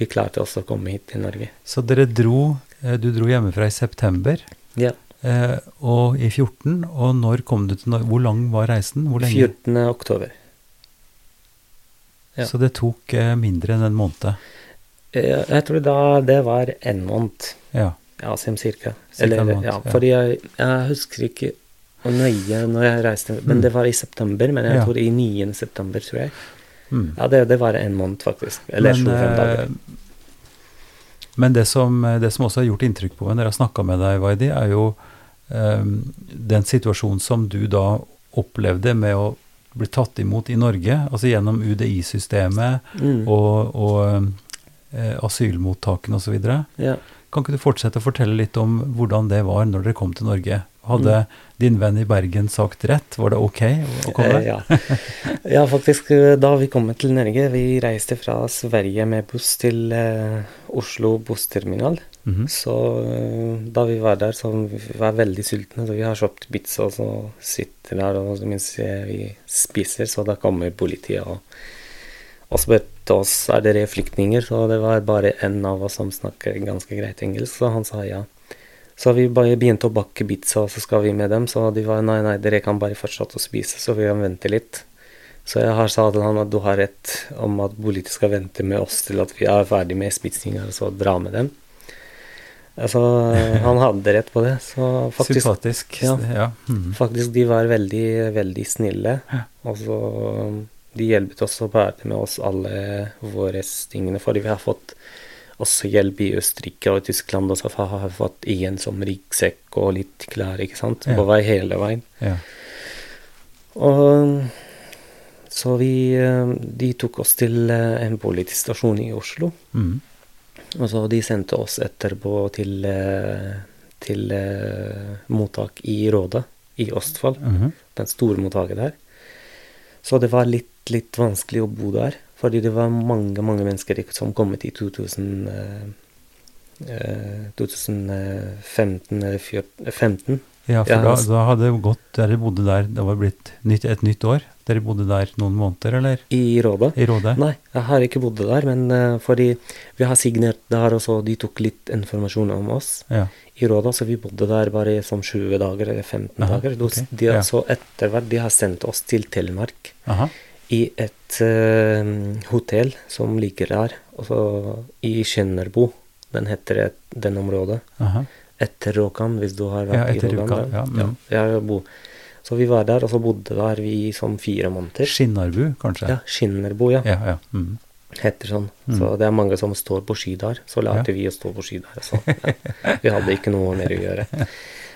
vi klarte også å komme hit til Norge. Så dere dro Du dro hjemmefra i september. Ja. Og i 14, og når kom du til Norge? Hvor lang var reisen? Hvor lenge? 14. oktober. Ja. Så det tok eh, mindre enn en måned. Eh, Jeg tror da det var en måned. Ja. Ja, som cirka. Cirka Eller, måned, ja, fordi jeg, jeg husker ikke nøye når jeg reiste, men Mm. det var i september. Men jeg tror i 9. september, tror jeg. Mm. Ja, det, det var en måned, faktisk. Eller 25 eh, dager. Men det som, det som også har gjort inntrykk på meg når jeg har snakka med deg, Vaidi, er jo um, den situasjonen som du da opplevde med å bli tatt imot i Norge, altså gjennom UDI-systemet Mm. og, og eh, asylmottakene osv. Ja. Kan ikke du fortsette å fortelle litt om hvordan det var når dere kom til Norge? Hadde din venn i Bergen sagt rett? Var det ok å komme? Eh, ja. ja, faktisk, eh, da vi kom til Norge, vi reiste fra Sverige med buss til eh, Oslo bussterminal. Mhm. Så eh, da vi var der, så vi var veldig sultne, så vi har kjøpt pizza, og så sitter der, og mens vi spiser, så da kommer politiet og, og spurte oss er dere flyktninger, så det var bare en av oss som snakker ganske greit engelsk, så han sa ja. Så vi bare begynte å bakke pizza, og så skal vi med dem, så de var nei, nei, dere kan bare fortsette å spise, så vi kan vente litt. Så jeg har sa til han at du har rett om at politiet skal vente med oss til at vi er ferdig med spisinga, og så dra med dem. Altså, han hadde rett på det. Så faktisk, Sympatisk. ja. ja. Mm. faktisk de var veldig, veldig snille. Og så de hjelpet oss å bære med oss alle våre tingene, fordi vi har fått også hjelp i Østerrike og Tyskland, og så har vi fått igjen som ryggsekk og litt klær, ikke sant, på vei hele veien. ja. Og så vi eh, De tok oss til eh, en politistasjon i Oslo. Mhm. Og så de sendte oss etterpå til, eh, til eh, mottak i Råde i Østfold. Mhm. Den store mottaket der. Så det var litt, litt vanskelig å bo der. Fordi det var mange, mange mennesker som kom i 2000, eh, eh, 2015 eller 14 15. Ja, for Ja, da, altså- da hadde det gått Dere bodde der Det var blitt nytt, et nytt år? Dere bodde der noen måneder, eller? I Råde. I Råde? Nei, jeg har ikke bodd der, men uh, fordi vi har signert der, og så de tok litt informasjon om oss Ja. i Råda, så vi bodde der bare som 20 dager eller 15 Aha, dager. De, ok, de, ja. Så etter hvert de har sendt oss til Telemark Aha. i et uh, hotell som ligger der, i Skjennerbo. Den heter det, den området. Aha. Etter Råkan, hvis du har vært Ja, i etter. Rjukan, ja, mm. ja. Så vi var der, og så bodde der vi som fire måneder. Skinnarbu, kanskje? Ja, Skinnerbu, ja. Ja, ja. Mm. Heter sånn. Mm. Så det er mange som står på ski der. Så lærte vi å stå på ski der. Så ja. vi hadde ikke noe mer å gjøre.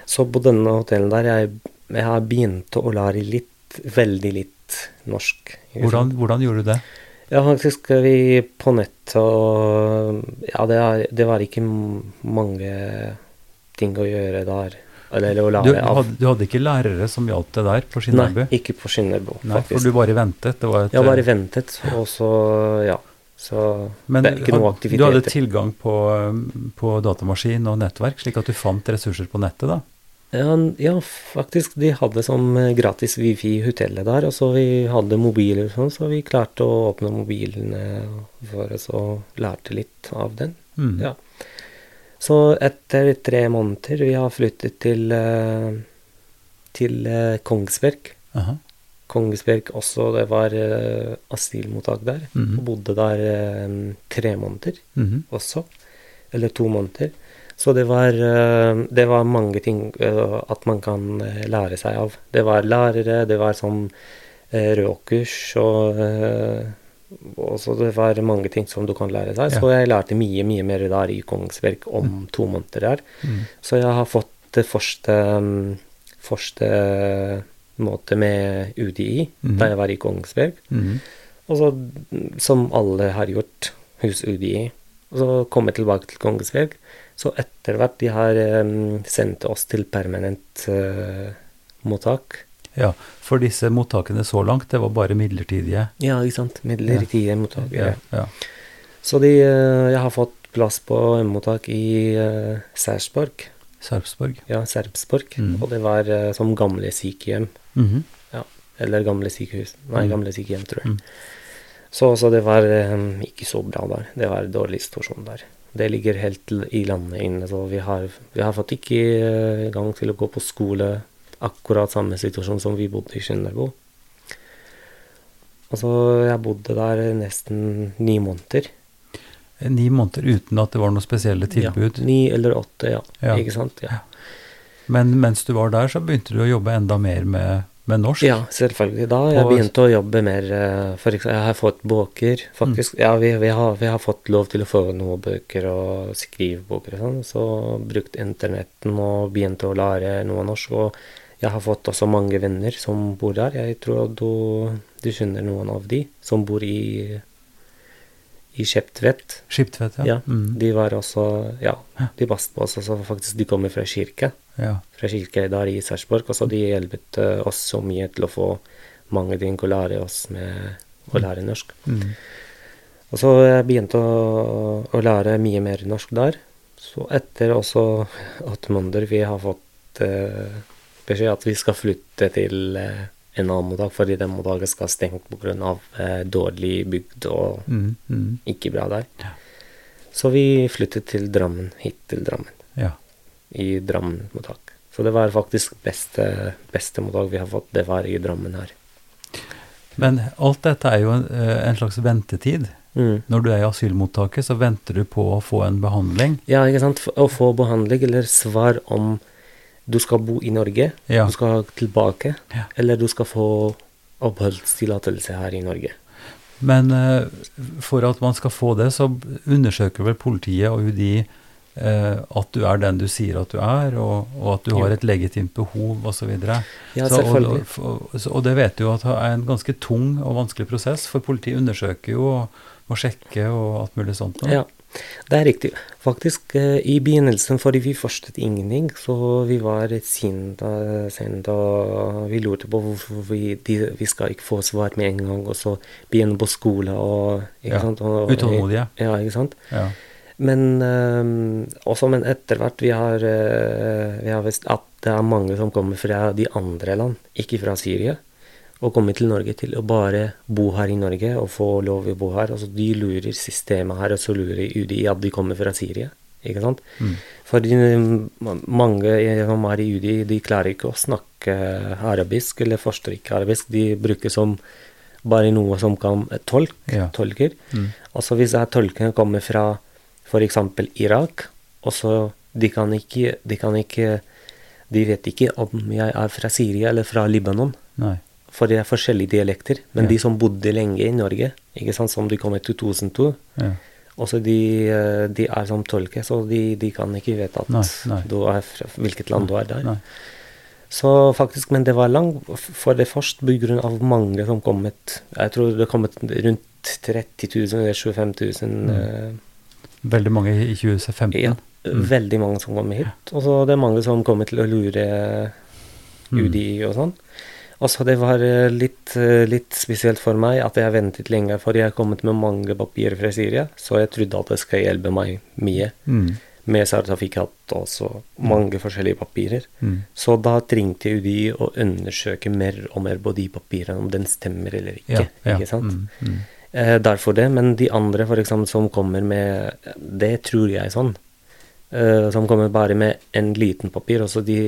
Så på denne hotellen der, jeg, jeg har begynt å lære litt, veldig litt norsk. Hvordan, hvordan gjorde du det? Ja, faktisk vi på nett og Ja, det, er, det var ikke mange ting å gjøre der. Eller, å Du, lære du, hadde, du hadde ikke lærere som hjalp deg der på Nei, ikke på Skinnerbo, Nei, for du bare ventet? Det var et, ja, bare ventet, og så Ja. Så men det er ikke noe had- du hadde tilgang på, um, på datamaskin og nettverk, slik at du fant ressurser på nettet, da? Ja, ja, faktisk. De hadde som eh, gratis wifi i hotellet der, og så vi hadde mobiler og sånn, så vi klarte å åpne mobilene for oss og lærte litt av den. Mm. Ja. Så etter tre måneder vi har flyttet til, eh, til eh, Kongsberg. Aha. Kongsberg også, det var eh, asylmottak der. Mhm. Og bodde der tre måneder Mhm. også. Eller to måneder. Så det var, det var mange ting at man kan lære seg av. Det var lærere, det var sånn råkurs, og også det var mange ting som du kan lære seg. Ja. Så jeg lærte mye, mye mer der i Kongsberg om to måneder der. Mm. Så jeg har fått det første, mm, første måte med UDI mm. da jeg var i Kongsberg. Mhm. Og så, mm, som alle har gjort hos UDI. Og så komme tilbake til Kongsberg. Så etter hvert de har um, sendt oss til permanent uh, mottak. Ja, for disse mottakene så langt, det var bare midlertidige? Ja, ikke sant. Midlertidige mottak. Ja, ja. Så de, eh, jeg har fått plass på mottak i uh, Sarpsborg. Sarpsborg? Ja, Sarpsborg. Mm. Og det var uh, som gamle sykehjem. Mhm. Eller gamle sykehus. Nei, Mm. gamle sykehjem, tror jeg. Mm. Så, så det var um, ikke så bra der. Det var en dårlig situasjon der. Det ligger helt i landet inne, så vi har, vi har fått ikke uh, gang til å gå på skole. Akkurat samme situasjon som vi bodde i Skinnerbo. Altså, jeg bodde der nesten ni måneder. Ni måneder uten at det var noen spesielle tilbud. Ja, ni eller åtte, ja. Ja. Ikke sant? Ja. Men mens du var der, så begynte du å jobbe enda mer med, med norsk. Ja, selvfølgelig. Da jeg begynte å jobbe mer eh, For eksempel, jeg har fått bøker, faktisk. Ja, vi, vi, har, vi har fått lov til å få noen bøker og skrivebøker og sånn. Så brukte internetten og begynte å lære noe norsk. Og jeg har fått også mange venner som bor der. Jeg tror du, du skjønner noen av de som bor i, i Skiptvet. Skiptvet, ja. Ja, Mm. de var også Ja, de passet på oss også. Faktisk, de kommer fra kirke ja. fra kirke der i Sarpsborg. Og så de hjulpet eh, oss så mye til å få mange ting å lære oss med å lære norsk. Mm. Og så jeg begynte å, å lære mye mer norsk der. Så etter også åtte måneder vi har fått eh, beskjed at vi skal flytte til eh, en annen mottak, fordi den mottaket skal stengt pga. Eh, dårlig bygd og Mm. Mm. ikke bra der. Så vi flyttet til Drammen, hit til Drammen ja. i Drammen mottak. Så det var faktisk beste, beste mottak vi har fått, det var i Drammen her. Men alt dette er jo en, eh, en slags ventetid. Mm. Når du er i asylmottaket, så venter du på å få en behandling. Ja, ikke sant. Å få behandling eller svar om du skal bo i Norge, Ja. du skal tilbake, Ja. eller du skal få oppholdstillatelse her i Norge. Men eh, for at man skal få det, så undersøker vel politiet og UDI eh, at du er den du sier at du er, og, og at du har et legitimt behov osv. Ja, Så, og, og, og det vet du at det er en ganske tung og vanskelig prosess, for politiet undersøker jo og må sjekke og alt mulig sånt. Ja, det er riktig. Faktisk, eh, i begynnelsen, fordi vi forstod ingenting, så vi var sint, eh, og vi lurte på hvorfor vi, de, vi skal ikke få svar med en gang, og så begynne på skole og ikke Ja, sant? Og, utålmodige. Ja, ikke sant? Ja. Men eh, også, men etter hvert vi har, vi har visst at det er mange som kommer fra de andre land, ikke fra Syria, og komme til Norge til å bare bo her i Norge og få lov å bo her. Altså, de lurer systemet her, og så lurer UDI at de kommer fra Syria. Ikke sant? Mm. Fordi mm, mange som er i UDI, de klarer ikke å snakke arabisk, eller forstår ikke arabisk. De bruker som bare noe som kan tolk, Ja. tolker. Mm. Altså hvis tolkene kommer fra f.eks. Irak, og så de kan ikke De kan ikke De vet ikke om jeg er fra Syria eller fra Libanon, Nei. For det er forskjellige dialekter. Men Ja. de som bodde lenge i Norge, ikke sant, som de kom i 2002, Ja. også de, eh, de er som tolker, så de, de kan ikke vite at Nei, nei. du er fra hvilket land du er der. Nei. Så faktisk, men det var langt for det først av mange som kommet. Jeg tror det kommet rundt 30 000 eller 25 000. Mm. eh, Veldig mange i 2015. ja, Mm. veldig mange som kommer hit. Og så det er mange som kommer til å lure Mm. UDI og sånn. Og så det var eh, litt, eh, litt spesielt for meg at jeg ventet lenge, for jeg har kommet med mange papirer fra Syria, så jeg trodde at det skal hjelpe meg mye Mm. med sertifikat og så mange forskjellige papirer. Mm. Så da trengte UDI å undersøke mer og mer på de papirene, om den stemmer eller ikke. Ja, ja. ikke sant? Mm. Mm. Eh, derfor det, men de andre for eksempel som kommer med Det tror jeg sånn. Eh, som kommer bare med en liten papir, og så de,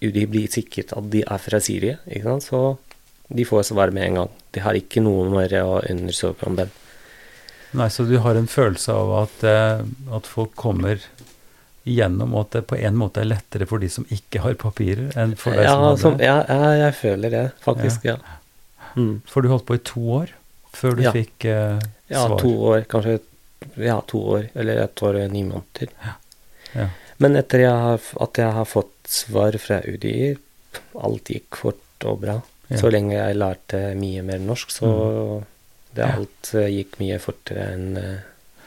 de blir sikret at de er fra Syria, så de får svar med en gang. De har ikke noe mer å undersøke om den. Nei, så du har en følelse av at, eh, at folk kommer igjennom, og at det på en måte er lettere for de som ikke har papirer, enn for deg ja, som har som, det? ja, ja, jeg føler det, faktisk. Ja. Mm. For du holdt på i to år før du Ja. fikk eh, Ja, svar? to år, kanskje Ja, to år, eller ett år og ni måneder. Ja. Men etter jeg har, at jeg har fått svar fra UDI, alt gikk fort og bra. Ja. Så lenge jeg lærte mye mer norsk, så det alt eh, gikk mye fortere enn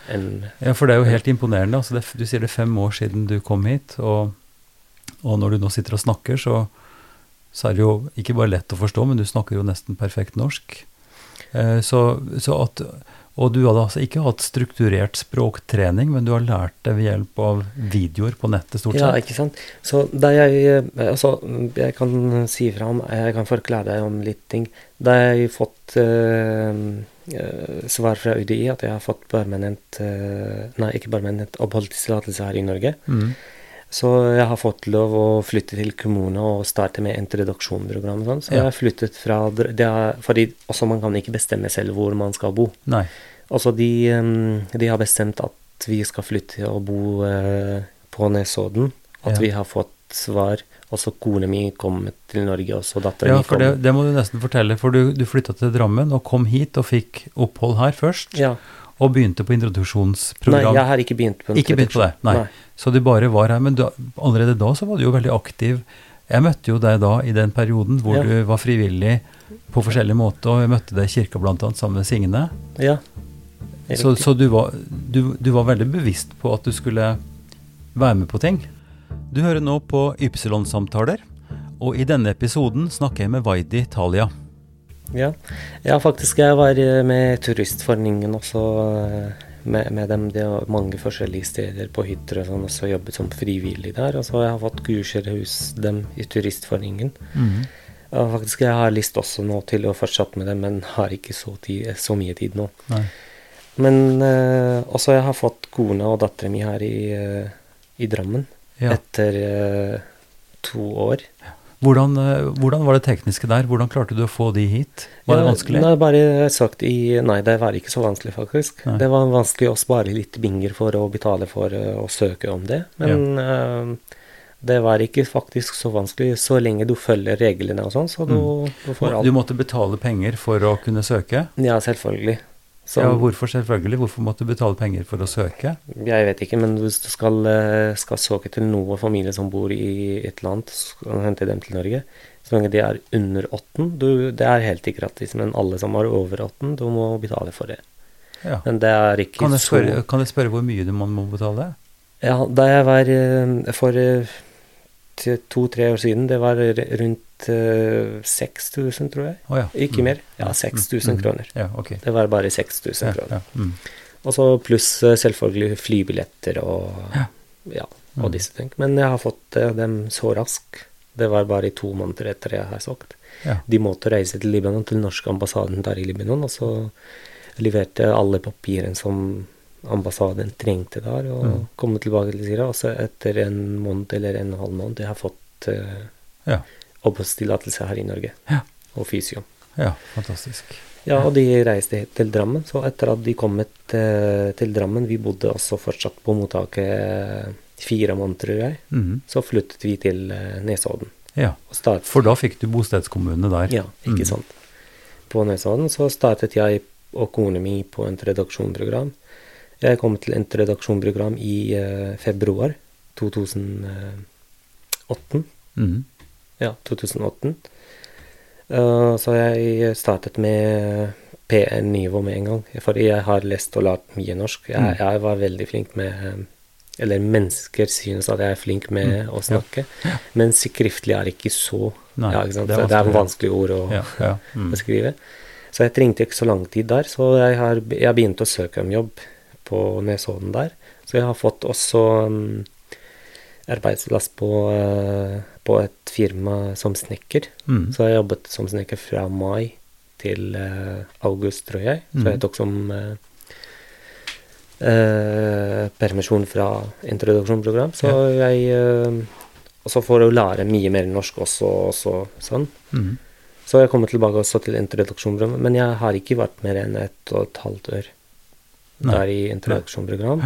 en, Ja, for det er jo helt imponerende. Altså det, du sier det er fem år siden du kom hit, og, og når du nå sitter og snakker, så, så er det jo ikke bare lett å forstå, men du snakker jo nesten perfekt norsk. Eh, så, så at Og du hadde altså ikke hatt strukturert språktrening, men du har lært det ved hjelp av videoer på nettet, stort sett? Ja, ikke sant. Så da jeg eh, Altså, jeg kan si fra om Jeg kan forklare deg om litt ting. Da jeg har fått eh, svar fra UDI at jeg har fått permanent uh, Nei, ikke permanent oppholdstillatelse her i Norge, Mm. Så jeg har fått lov å flytte til kommunen og starte med introduksjonsprogram og sånn. Så Ja. jeg har flyttet fra er, Fordi også man kan ikke bestemme selv hvor man skal bo. Nei. Altså de, de har bestemt at vi skal flytte og bo eh, på Nesodden. At Ja. vi har fått svar. Også kona mi kom til Norge, også datteren Ja, min for kom. det, det må du nesten fortelle. For du, du flytta til Drammen og kom hit og fikk opphold her først. Ja. Og begynte på Nei, jeg har ikke begynt på Ikke begynt på det, nei. Så du bare var her. Men du, allerede da så var du jo veldig aktiv. Jeg møtte jo deg da i den perioden hvor Ja. du var frivillig på forskjellige måter. Og jeg møtte deg i kirka annet sammen med Signe. Ja. Så, så du, var, du, du var veldig bevisst på at du skulle være med på ting. Du hører nå på Ypsilon-samtaler, og i denne episoden snakker jeg med Vaidi Talia. Ja. ja, faktisk. Jeg var eh, med Turistforeningen også. eh, Med, med dem. Det er mange forskjellige steder på hytter og sånn, og så jobbet som frivillig der. Og så har jeg fått kurser hos dem i Turistforeningen. Ja, faktisk, jeg har lyst også nå til å fortsette med det, men har ikke så, tid, så mye tid nå. Nei. Men uh, også jeg har fått kona og datteren min her i, uh, i Drammen Ja. etter uh, to år. Hvordan, eh, hvordan var det tekniske der? Hvordan klarte du å få de hit? Var det vanskelig? Nei, bare sagt i Nei, det var ikke så vanskelig, faktisk. Nei. Det var vanskelig å spare litt binger for å betale for eh, å søke om det. Men eh, det var ikke faktisk så vanskelig så lenge du følger reglene og sånn, så du, du får Du måtte betale penger for å kunne søke? Ja, selvfølgelig. Så, Ja, hvorfor selvfølgelig? Hvorfor måtte du betale penger for å søke? Jeg vet ikke, men hvis du skal, eh, skal søke til noen familie som bor i et land, skal du hente dem til Norge, så lenge de er under 18, du, det er helt ikke gratis. Men alle som er over 18, du må betale for det. Ja. Men det er ikke Kan jeg, så kan jeg spørre hvor mye man må betale? Ja, da jeg var eh, for eh, to-tre år siden, det var rundt 6000, tror jeg. Oh, ja. Ikke Mm. mer. Ja, Mm. 6000 Mm. kroner. Ja, okay. Det var bare 6000 Ja, kroner. Mm. Og så pluss eh, selvfølgelig flybilletter og Ja. ja, og Mm. disse ting. Men jeg har fått eh, dem så raskt. Det var bare i to måneder etter jeg har sagt. De måtte reise til Libanon, til norske ambassaden der i Libanon, og så leverte alle papirene som ambassaden trengte der, og Mm. komme tilbake til Syria. Og så etter en måned eller en halv måned jeg har fått uh, Ja. Oppholdstillatelse her i Norge. Ja. Og fysio. ja, fantastisk. Ja, og de reiste til Drammen. Så etter at de kom eh, til Drammen, vi bodde også fortsatt på mottaket eh, fire måneder, tror jeg, Mhm. så flyttet vi til eh, Nesodden. Ja, for da fikk du bostedskommune der. ja, ikke mm. sant. På Nesodden så startet jeg og kona mi på et redaksjonsprogram. Jeg kom til et redaksjonsprogram i eh, februar 2008. Mhm. Ja, 2008. Eh, så jeg startet med P1-nivå med en gang, fordi jeg har lest og lært mye norsk. Jeg, Mm. jeg var veldig flink med Eller mennesker synes at jeg er flink med Mm. å snakke, men skriftlig er ikke så Nei, ja, ikke sant? det er vanskelig. vanskelige ord å Ja, ja. Mm. beskrive. Så jeg trengte ikke så lang tid der, så jeg har jeg begynte å søke om jobb på Nesodden der. Så jeg har fått også um, arbeidsplass på, eh, på et firma som snekker. Mm. Så jeg jobbet som snekker fra mai til uh, august, tror jeg. Så jeg tok som uh, uh, permisjon fra introduksjonsprogram. Så jeg eh, Også for å lære mye mer norsk også, også sånn. Mm. Så jeg kommer tilbake også til introduksjonsprogram, men jeg har ikke vært mer enn ett og et halvt år der i introduksjonsprogram.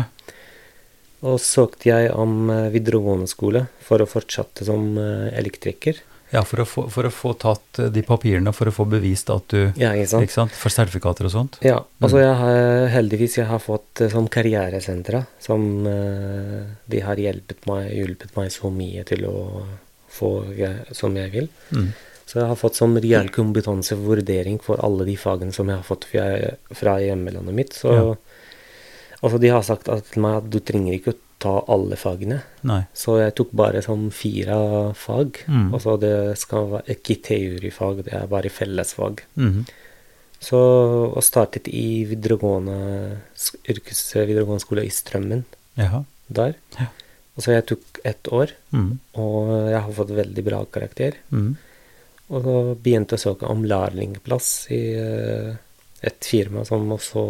Og søkte jeg om eh, videregående skole for å fortsette som eh, elektriker. Ja, for å, få, for å få tatt eh, de papirene, for å få bevist at du Ja, ikke sant? Ikke sant? For sertifikater og sånt. Ja, Altså, Mm. jeg har, heldigvis jeg har fått sånn karrieresentre som de har hjulpet meg, hjulpet meg så mye til å få som jeg vil. Mm. Så jeg har fått sånn reell kompetansevurdering for alle de fagene som jeg har fått fra, fra hjemlandet mitt. Så Ja. Altså de har sagt til meg at du trenger ikke å ta alle fagene. Nei. Så jeg tok bare sånn fire fag. Mm. Og så det skal være ikke teorifag, det er bare fellesfag. Mm. Så, og startet i videregående yrkes videregående skole i Strømmen Jaha. der. Ja. Og så jeg tok ett år, Mm. og jeg har fått veldig bra karakter. Mm. Og så begynte jeg å søke om lærlingplass i eh, et firma som også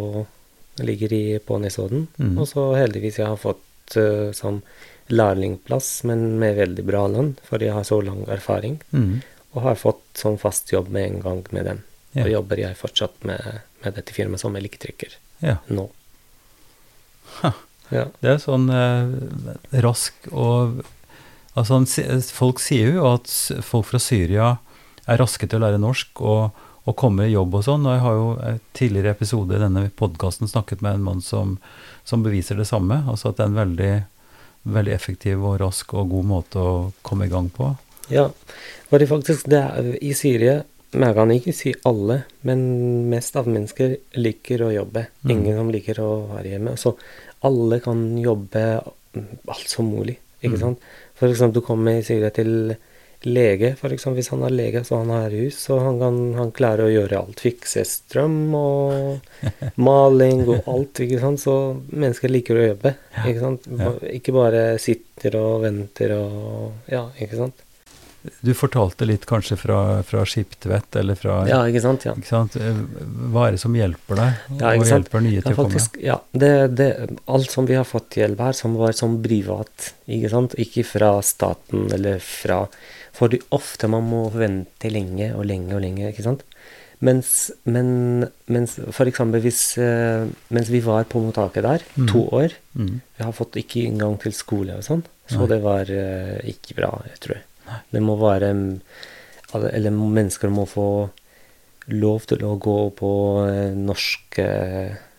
ligger i, på Nesodden. Mm. Og så heldigvis jeg har fått uh, sånn lærlingplass, men med veldig bra lønn, fordi jeg har så lang erfaring. Mm. Og har fått sånn fast jobb med en gang med dem. Ja. Og jobber jeg fortsatt med, med dette firmaet som elektriker ja. nå. Ha. Ja. Det er sånn eh, rask og Altså, folk sier jo at folk fra Syria er raske til å lære norsk og, og komme i jobb og sånn. Og jeg har jo i tidligere episode i denne podkasten snakket med en mann som, som beviser det samme. Altså at det er en veldig, veldig effektiv og rask og god måte å komme i gang på. Ja, fordi faktisk det er, i Syria Jeg kan ikke si alle, men mest av mennesker liker å jobbe. Mm. Ingen som liker å være hjemme. Så alle kan jobbe alt som mulig, ikke Mm. sant. For eksempel, du kommer i Syria til lege, for eksempel. Hvis han er lege, så han har hus, så han kan han klarer å gjøre alt. Fikse strøm og maling og alt, ikke sant. Så mennesker liker å jobbe, ikke sant. Ikke bare sitter og venter og Ja, ikke sant. Du fortalte litt kanskje fra, fra Skiptvet eller fra Ja, ikke sant. Ja. ikke sant? Hva er det som hjelper deg? Ja, og hjelper nye til faktisk, å komme? ja, det, det, alt som vi har fått hjelp her, som var som privat, ikke sant, ikke fra staten eller fra Fordi ofte man må vente lenge og lenge og lenge, ikke sant. Mens, men, mens for eksempel hvis eh, Mens vi var på mottaket der, Mm. to år, Mm. vi har fått ikke engang til skole og sånn, så Nei. det var eh, ikke bra, jeg tror Nei. Det må være mm, Eller mennesker må få lov til å gå på eh, norsk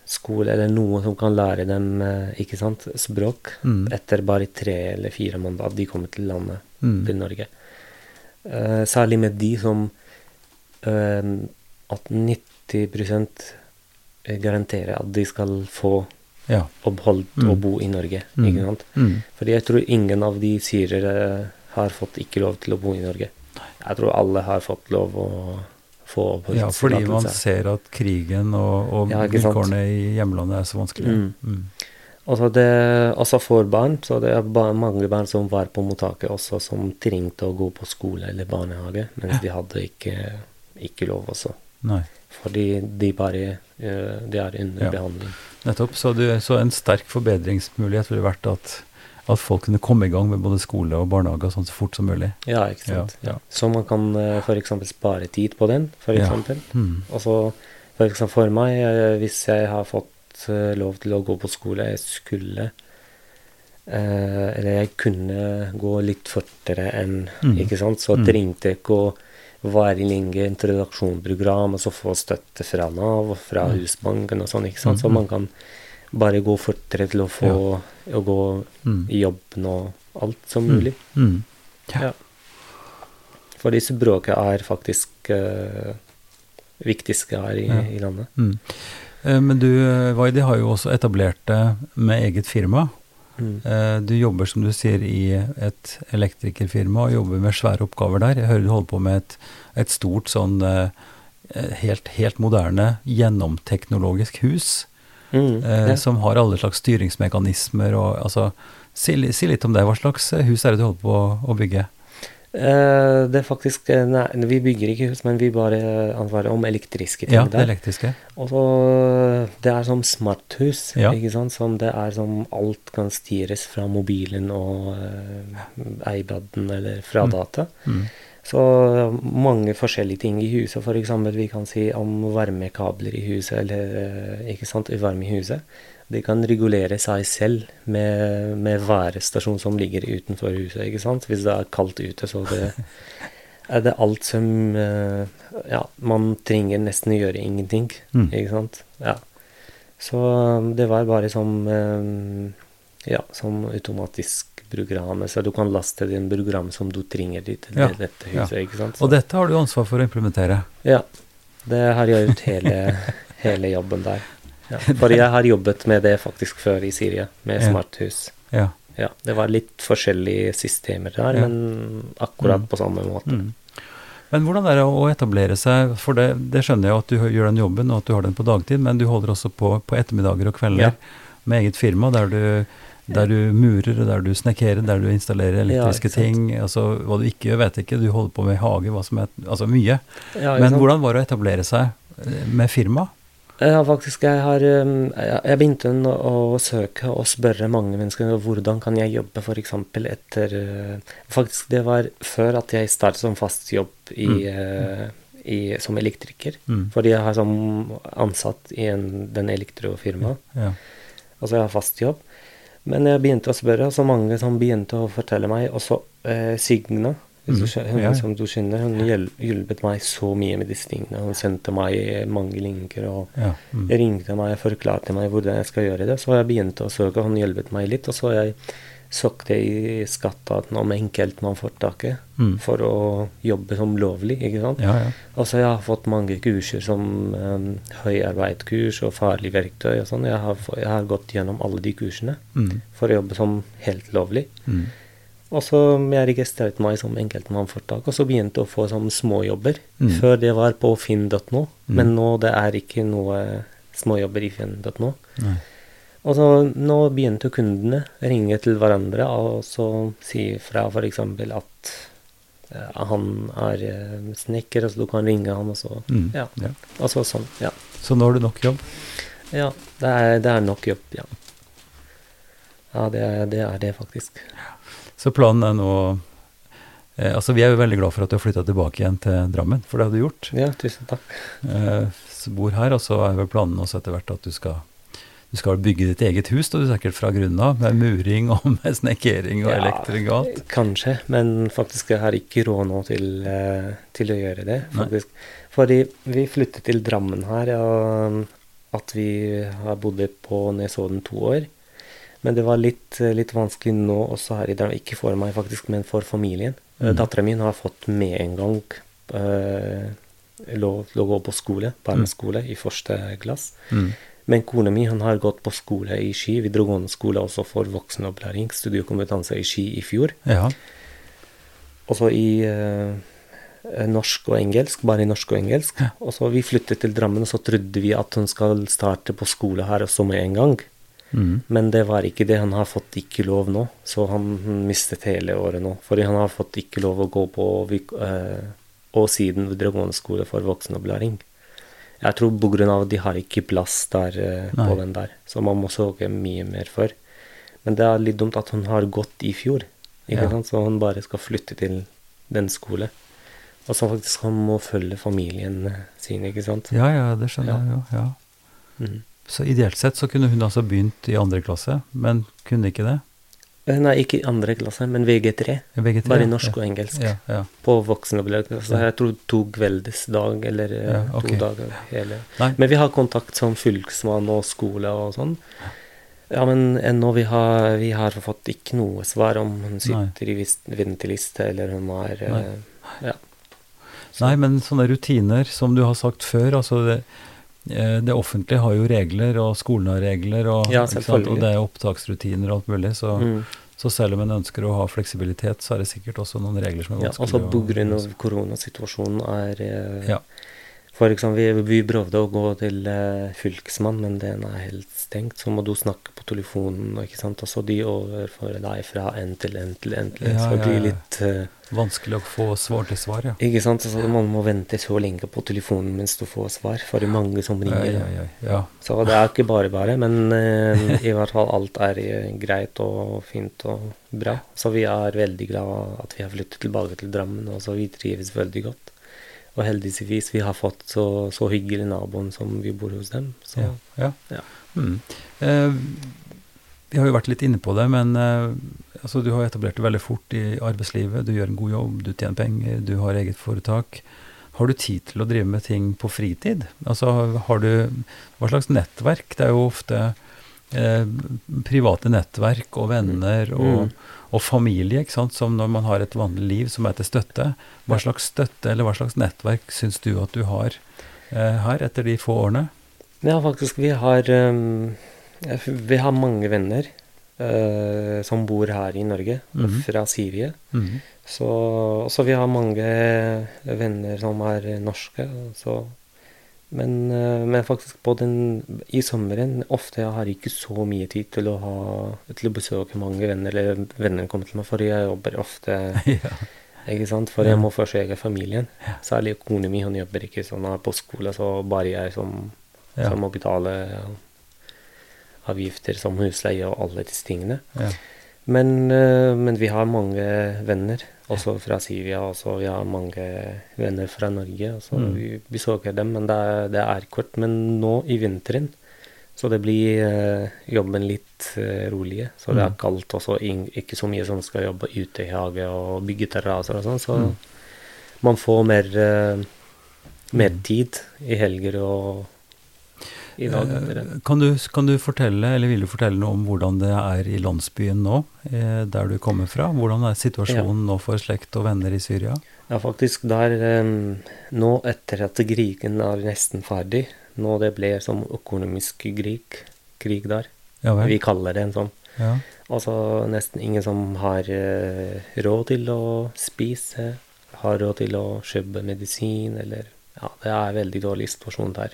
skole, eller noe som kan lære dem ikke sant, språk, Mm. etter bare tre eller fire måneder at de kommer til landet, Mm. til Norge. Eh, særlig med de som eh, At 90% garanterer at de skal få Ja. opphold Mm. og bo i Norge. Mm. ikke sant? Mm. Fordi jeg tror ingen av de syrere har fått ikke lov til å bo i Norge. Jeg tror alle har fått lov å få ja, fordi man ser at krigen og, og Ja, vilkårene i hjemlandet er så vanskelig. Mm. Mm. Og så det, også for barn, så det er ba mange barn som var på mottaket også, som trengte å gå på skole eller barnehage, mens de hadde ikke, ikke lov også. Nei, Fordi de bare eh, De er under Ja. behandling. nettopp. Så, du, så en sterk forbedringsmulighet ville vært at, at folk kunne komme i gang med både skole og barnehage sånn så fort som mulig. Ja, ikke sant. Ja, ja. Så man kan f.eks. for eksempel spare tid på den, for Ja. Mm. Og så for for meg, eh, hvis jeg har fått eh, lov til å gå på skole, jeg skulle eh, Eller jeg kunne gå litt fortere enn Mm. Ikke sant? Så Mm. trengte jeg ikke å være lenge introduksjonsprogram og så få støtte fra Nav og fra Mm. Husbanken og sånn, ikke sant. Så Mm, man kan bare gå fortere til å få å gå Mm. i jobben og alt som mulig. Mm. Ja. Ja. Fordi språket er faktisk uh, viktigste her i, Ja. i landet. Mm. Eh, Men du, Waidi, Vaidi, har jo også etablert det med eget firma. Mm. Eh, Du jobber, som du sier, i et elektrikerfirma og jobber med svære oppgaver der. Jeg hører du holder på med et, et stort sånn eh, helt, helt moderne, gjennomteknologisk hus. Mm. eh, ja. Som har alle slags styringsmekanismer og altså si, si litt om det. Hva slags eh, hus er det du holder på å bygge? Eh, det er faktisk eh, Nei, vi bygger ikke hus, men vi bare ansvarer om elektriske ting Ja, det der. elektriske. Og så Det er som smarthus, Ja. ikke sant? Som det er som alt kan styres fra mobilen og uh, iPaden eller fra Mm. data. Mm. Så mange forskjellige ting i huset. Eksempel vi kan si om varmekabler i huset, eller ikke sant, varme i huset. De kan regulere seg selv med, med værestasjon som ligger utenfor huset, ikke sant. Hvis det er kaldt ute, så det, er det alt som eh, Ja, man trenger nesten å gjøre ingenting, Mm. ikke sant. Ja. Så det var bare som eh, Ja, som automatisk program. Så du kan laste din program som du trenger til Ja, dette ja. huset, ikke sant. Og dette har du ansvar for å implementere. Ja. Det har jeg gjort hele, hele jobben der. Ja. For jeg har jobbet med det faktisk før i Syria, med Ja. smarthus. Ja. Ja, det var litt forskjellige systemer der, men akkurat Mm. på samme måte. Mm. Men hvordan er det å etablere seg, for det, det skjønner jeg at du gjør den jobben, og at du har den på dagtid, men du holder også på på ettermiddager og kvelder med eget firma, der du, der du murer, der du snekkerer, der du installerer elektriske ting. Altså, hva du ikke gjør, vet jeg ikke. Du holder på med hage, hva som er Altså mye. Men hvordan var det å etablere seg eh, med firma? Ja, faktisk. Jeg har um, Jeg begynte å, søke og spørre mange mennesker hvordan kan jeg jobbe f.eks. etter uh, Faktisk, det var før at jeg startet som fast jobb i, mm. i, som elektriker. Mm. Fordi jeg har som ansatt i en, den elektrofirmaet. Ja. Altså jeg har fast jobb. Men jeg begynte å spørre, og så mange som begynte å fortelle meg. Også eh, Signa, Mhm. skjø- Ja, som du kjenner, hun hjulpet meg så mye med disse tingene. Hun sendte meg mange linker og ja. Mm. ringte meg og forklarte meg hvordan jeg skal gjøre det. Så jeg begynte å søke, hun hjelpet meg litt. Og så jeg søkte i skatteetaten om enkeltmannforetaket Mm. for å jobbe som lovlig, ikke sant. ja, ja. Og så jeg har fått mange kurser som um, høyarbeidskurs og farlig verktøy og sånn. Jeg, har jeg har gått gjennom alle de kursene Mm. for å jobbe som helt lovlig. Mm. Og så jeg registrerte meg som enkeltmannforetak, og så begynte jeg å få sånn småjobber. Mm. Før det var på finn.no, Mm. men nå det er ikke noe småjobber i finn.no. Nei. Og så nå begynte kundene å ringe til hverandre og så si fra f.eks. at eh, han er snekker, snekker, så du kan ringe han, og så Mm. Ja. ja. Og så sånn. Ja. Så nå har du nok jobb? ja det, er, det er nok jobb, ja. Ja, det det, er det faktisk. Så planen er nå eh, Altså, vi er jo veldig glad for at du har flytta tilbake igjen til Drammen, for det har du gjort. Ja, tusen takk. Eh, bor her, og så er vel planen også etter hvert at du skal du skal bygge ditt eget hus, da, du sikkert fra grunnen av, med muring og med snekkering og Ja, elektring og alt. Kanskje, men faktisk jeg har ikke råd nå til, eh, til å gjøre det. Nei. Fordi vi flyttet til Drammen her, og at vi har bodd på Nesodden to år. Men det var litt, litt vanskelig nå også her i Drammen. Ikke for meg, faktisk, men for familien. Mm. Mm. Dattera mi har fått med en gang eh, lov til å gå på skole, barneskole, i første glass. Mm. Men kona mi hun har gått på skole i Ski, videregående skole også for voksenopplæring, studiekompetanse i Ski i fjor. Ja. Også i eh, norsk og engelsk, bare i norsk og engelsk. Ja. Og så vi flyttet til Drammen, og så trodde vi at hun skal starte på skole her også med en gang. Mm. Men det var ikke det. Han har fått ikke lov nå, så han mistet hele året nå. Fordi han har fått ikke lov å gå på eh, og siden videregående skole for voksenopplæring. Jeg tror av at de har ikke plass der eh, på den der, så man må søke mye mer for. Men det er litt dumt at hun har gått i fjor, ikke Ja. sant? så hun bare skal flytte til den skole. Og så faktisk han må følge familien eh, sin, ikke sant. ja, ja, det skjønner Ja. jeg jo. Ja. Mhm. Så ideelt sett så kunne hun altså begynt i andre klasse, men kunne ikke det? Eh, Nei, ikke i andre klasse, men VG3. VG3, Bare i norsk og engelsk. Ja, ja. På voksenopplæring. Så jeg tror to kveldesdag, eller eh, Ja, ok. to dager hele. Nei. Men vi har kontakt som fylkesmann og skole og sånn. Ja, men ennå vi har vi har fått ikke noe svar om hun sitter i vis- venteliste, eller hun er eh, Nei. Ja. Nei, men sånne rutiner, som du har sagt før, altså det, det offentlige har jo regler, og skolen har regler, og, Ja, og det er opptaksrutiner og alt mulig, så, Mm. så selv om en ønsker å ha fleksibilitet, så er det sikkert også noen regler som er ja vanskelig også på grunn å av koronasituasjonen er eh, Ja. For eksempel, vi, vi prøvde å gå til uh, fylkesmann, men den er helt stengt. Så må du snakke på telefonen, ikke sant. Og så de overfører deg fra en til en til en. til en, Ja, så det blir litt uh, Vanskelig å få svar til svar, ja. Ikke sant? Så man må vente så lenge på telefonen mens du får svar, for det er mange som ringer. ja, ja, ja. Så det er ikke bare bare, men uh, i hvert fall alt er eh, greit og fint og bra. Så vi er veldig glad at vi har flyttet tilbake til Drammen, og så vi trives veldig godt. Og heldigvis vi har fått så, så hyggelig naboen som vi bor hos dem. Så ja, ja. ja. Mm. Eh, vi har jo vært litt inne på det, men eh, altså, du har etablert det veldig fort i arbeidslivet. Du gjør en god jobb, du tjener penger, du har eget foretak. Har du tid til å drive med ting på fritid? Altså, har du Hva slags nettverk? Det er jo ofte eh, private nettverk og venner og, Mm. Og familie, ikke sant, som når man har et vanlig liv som er til støtte. Hva slags støtte eller hva slags nettverk syns du at du har eh, her etter de få årene? Ja, faktisk, vi har um, Vi har mange venner uh, som bor her i Norge, Mhm. fra Syria. Mhm. Så, så vi har mange venner som er norske. Så, men, eh, men faktisk på den, i sommeren ofte jeg har ikke så mye tid til å, ha, til å besøke mange venner, eller venner kommer til meg, for jeg jobber ofte ja. ikke sant? For jeg må forsøke familien. Særlig kona mi, hun jobber ikke sånn på skole, så bare jeg som, Ja. som må betale avgifter som husleie og alle disse tingene. Ja. Men, eh, men vi har mange venner, også fra Syria. Også vi har mange venner fra Norge. Så Mm. vi besøker dem, men det er, det er kort. Men nå i vinteren så det blir eh, jobben litt eh, rolige. Så det er Mm. kaldt også. ikke så mye som skal jobbe ute i hage og bygge terrasser og sånn. Så Mm. man får mer, mer tid i helger og i dag. Eh, Kan du, kan du fortelle, eller vil du fortelle noe om hvordan det er i landsbyen nå, eh, der du kommer fra? Hvordan er situasjonen nå for slekt og venner i Syria? Ja, faktisk der eh, Nå etter at krigen er nesten ferdig, nå det ble som økonomisk krig, krig der. Ja? Vi kaller det en sånn. Ja. Altså nesten ingen som har råd til å spise, har råd til å kjøpe medisin, eller Ja, det er veldig dårlig situasjon der.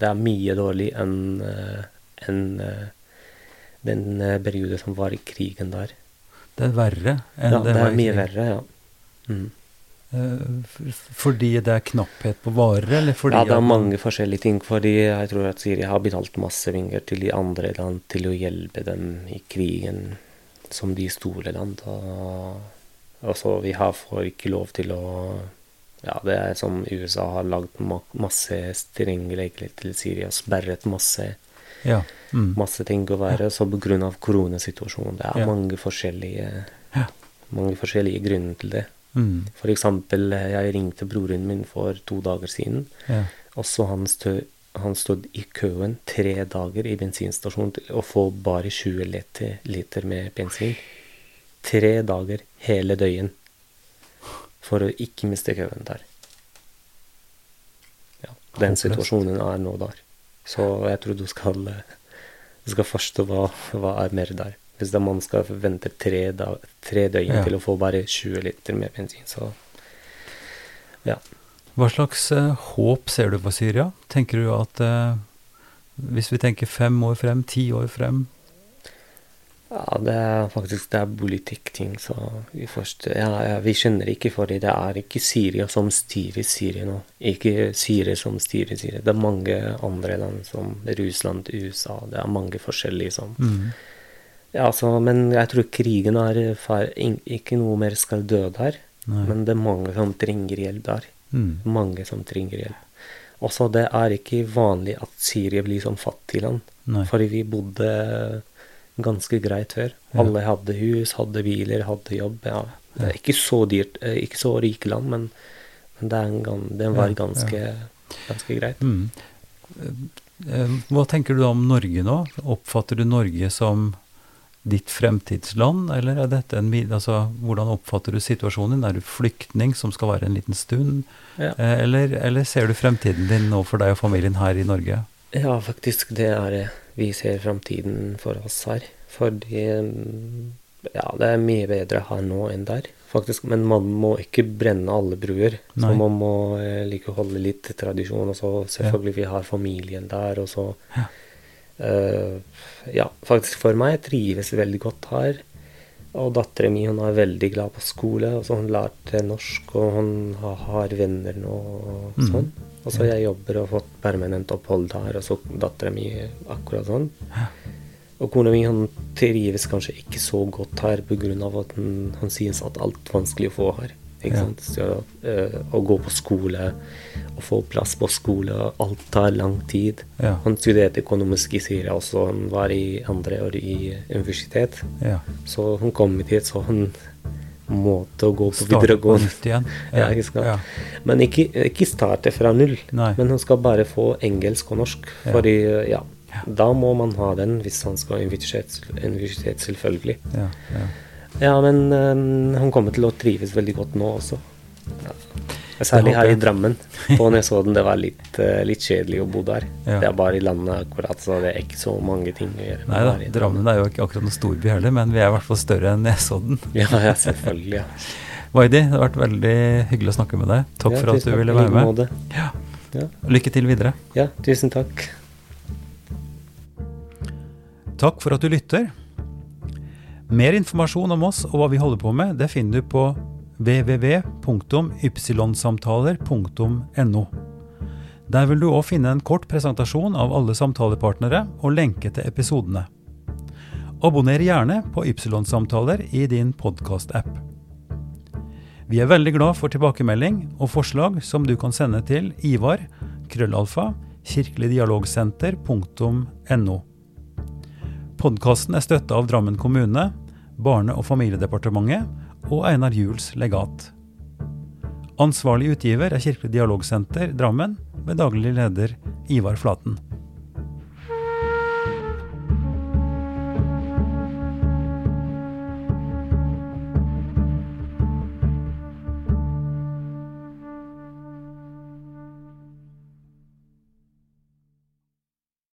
Det er mye dårlig enn eh, enn, eh, den eh, perioden som var i krigen der. Det er verre enn Ja, det, det var er mye verre, ja. Mm. Fordi det er knapphet på varer, eller fordi ja, det er mange forskjellige ting. Fordi jeg tror at Syria har betalt masse penger til de andre land til å hjelpe dem i krigen, som de store land. Og, og så vi har får ikke lov til å Ja, det er som USA har lagd masse strenge regler til Syria, sperret masse, Ja. Mm. masse ting å være. Så på grunn av koronasituasjonen. Det er Ja. mange forskjellige Ja. mange forskjellige grunner til det. Mm. For eksempel, eh, jeg ringte broren min for to dager siden. Ja. Og så han, stø, han stod i køen tre dager i bensinstasjonen til å få bare 20 liter, liter med bensin. Tre dager hele døgn for å ikke miste køen der. Ja, den situasjonen er nå der. Så jeg tror du skal, du skal forstå hva, hva er mer der. Hvis det man skal vente tre, da, tre døgn Ja. til å få bare 20 liter med bensin, så ja. Hva slags eh, håp ser du for Syria? Tenker du at eh, hvis vi tenker fem år frem, ti år frem Ja, det er faktisk det er politikkting, så vi først ja, Vi skjønner ikke, for det er ikke Syria som styrer Syria nå. Ikke Syria som styrer Syria. Det er mange andre land, som Russland, USA Det er mange forskjellige som mm. Ja, så, men jeg tror krigen er Ikke noe mer skal dø der, Nei. men det er mange som trenger hjelp der. Mm. Mange som trenger hjelp. Også det er ikke vanlig at Syria blir som fattig land. Fordi vi bodde ganske greit før. Alle hadde hus, hadde biler, hadde jobb. Ja. Det er ikke så dyrt, eh, ikke så rike land, men, men det, en, det var ganske, ganske greit. Mm. Eh, Hva tenker du om Norge nå? Oppfatter du Norge som ditt fremtidsland, eller er dette en altså, Hvordan oppfatter du situasjonen din? Er du flyktning som skal være en liten stund? Ja. Eh, Eller, eller ser du fremtiden din nå for deg og familien her i Norge? Ja, faktisk, det er det. Vi ser framtiden for oss her. Fordi mm, ja, det er mye bedre her nå enn der. Faktisk, Men man må ikke brenne alle bruer. Så man må eh, like holde litt tradisjon. Og så selvfølgelig vi har familien der, og så Ja. Uh, ja, faktisk for meg trives veldig godt her. Og datteren min hun er veldig glad på skole. og så Hun lærte norsk, og hun har, har venner nå. og Mhm. sånn. Og så jeg jobber og har fått permanent opphold her, og så datteren min akkurat sånn. Og kona mi han trives kanskje ikke så godt her pga. at han, han synes at alt er vanskelig å få her. Ikke Ja. sant? Så, eh, å gå på skole, å få plass på skole, alt tar lang tid. Ja. Han studerte økonomisk i Syria også, han var i andre år i universitet. Ja. Så hun kom hit, så hun å gå på Starte videregående. nytt igjen? Ja, ikke? Ja. Men ikke, ikke starte fra null. Nei. Men hun skal bare få engelsk og norsk. Ja. Fordi, ja, da må man ha den hvis han skal universitet selvfølgelig. Ja, ja. Ja, men um, hun kommer til å trives veldig godt nå også. Ja. Særlig her i. Drammen. På Nesodden det var litt, eh, litt kjedelig å bo der. Ja. Det er bare i landet akkurat, så det er ikke så mange ting å gjøre. Nei da, Drammen er jo ikke akkurat noen storby heller, men vi er i hvert fall større enn Nesodden. Ja, ja, selvfølgelig. ja. Waidi, det har vært veldig hyggelig å snakke med deg. Takk Ja, for at du ville være med. med. Ja. Lykke til videre. Ja, tusen takk. Takk for at du lytter. Mer informasjon om oss og hva vi holder på med, det finner du på www.ypsilonsamtaler.no. Der vil du òg finne en kort presentasjon av alle samtalepartnere og lenke til episodene. Abonner gjerne på Ypsilon-samtaler i din podkast-app. Vi er veldig glad for tilbakemelding og forslag som du kan sende til Ivar, krøllalfa, kirkeligdialogsenter.no. Podkasten er støtta av Drammen kommune, Barne- og familiedepartementet og Einar Juels legat. Ansvarlig utgiver er Kirkelig dialogsenter Drammen, med daglig leder Ivar Flaten.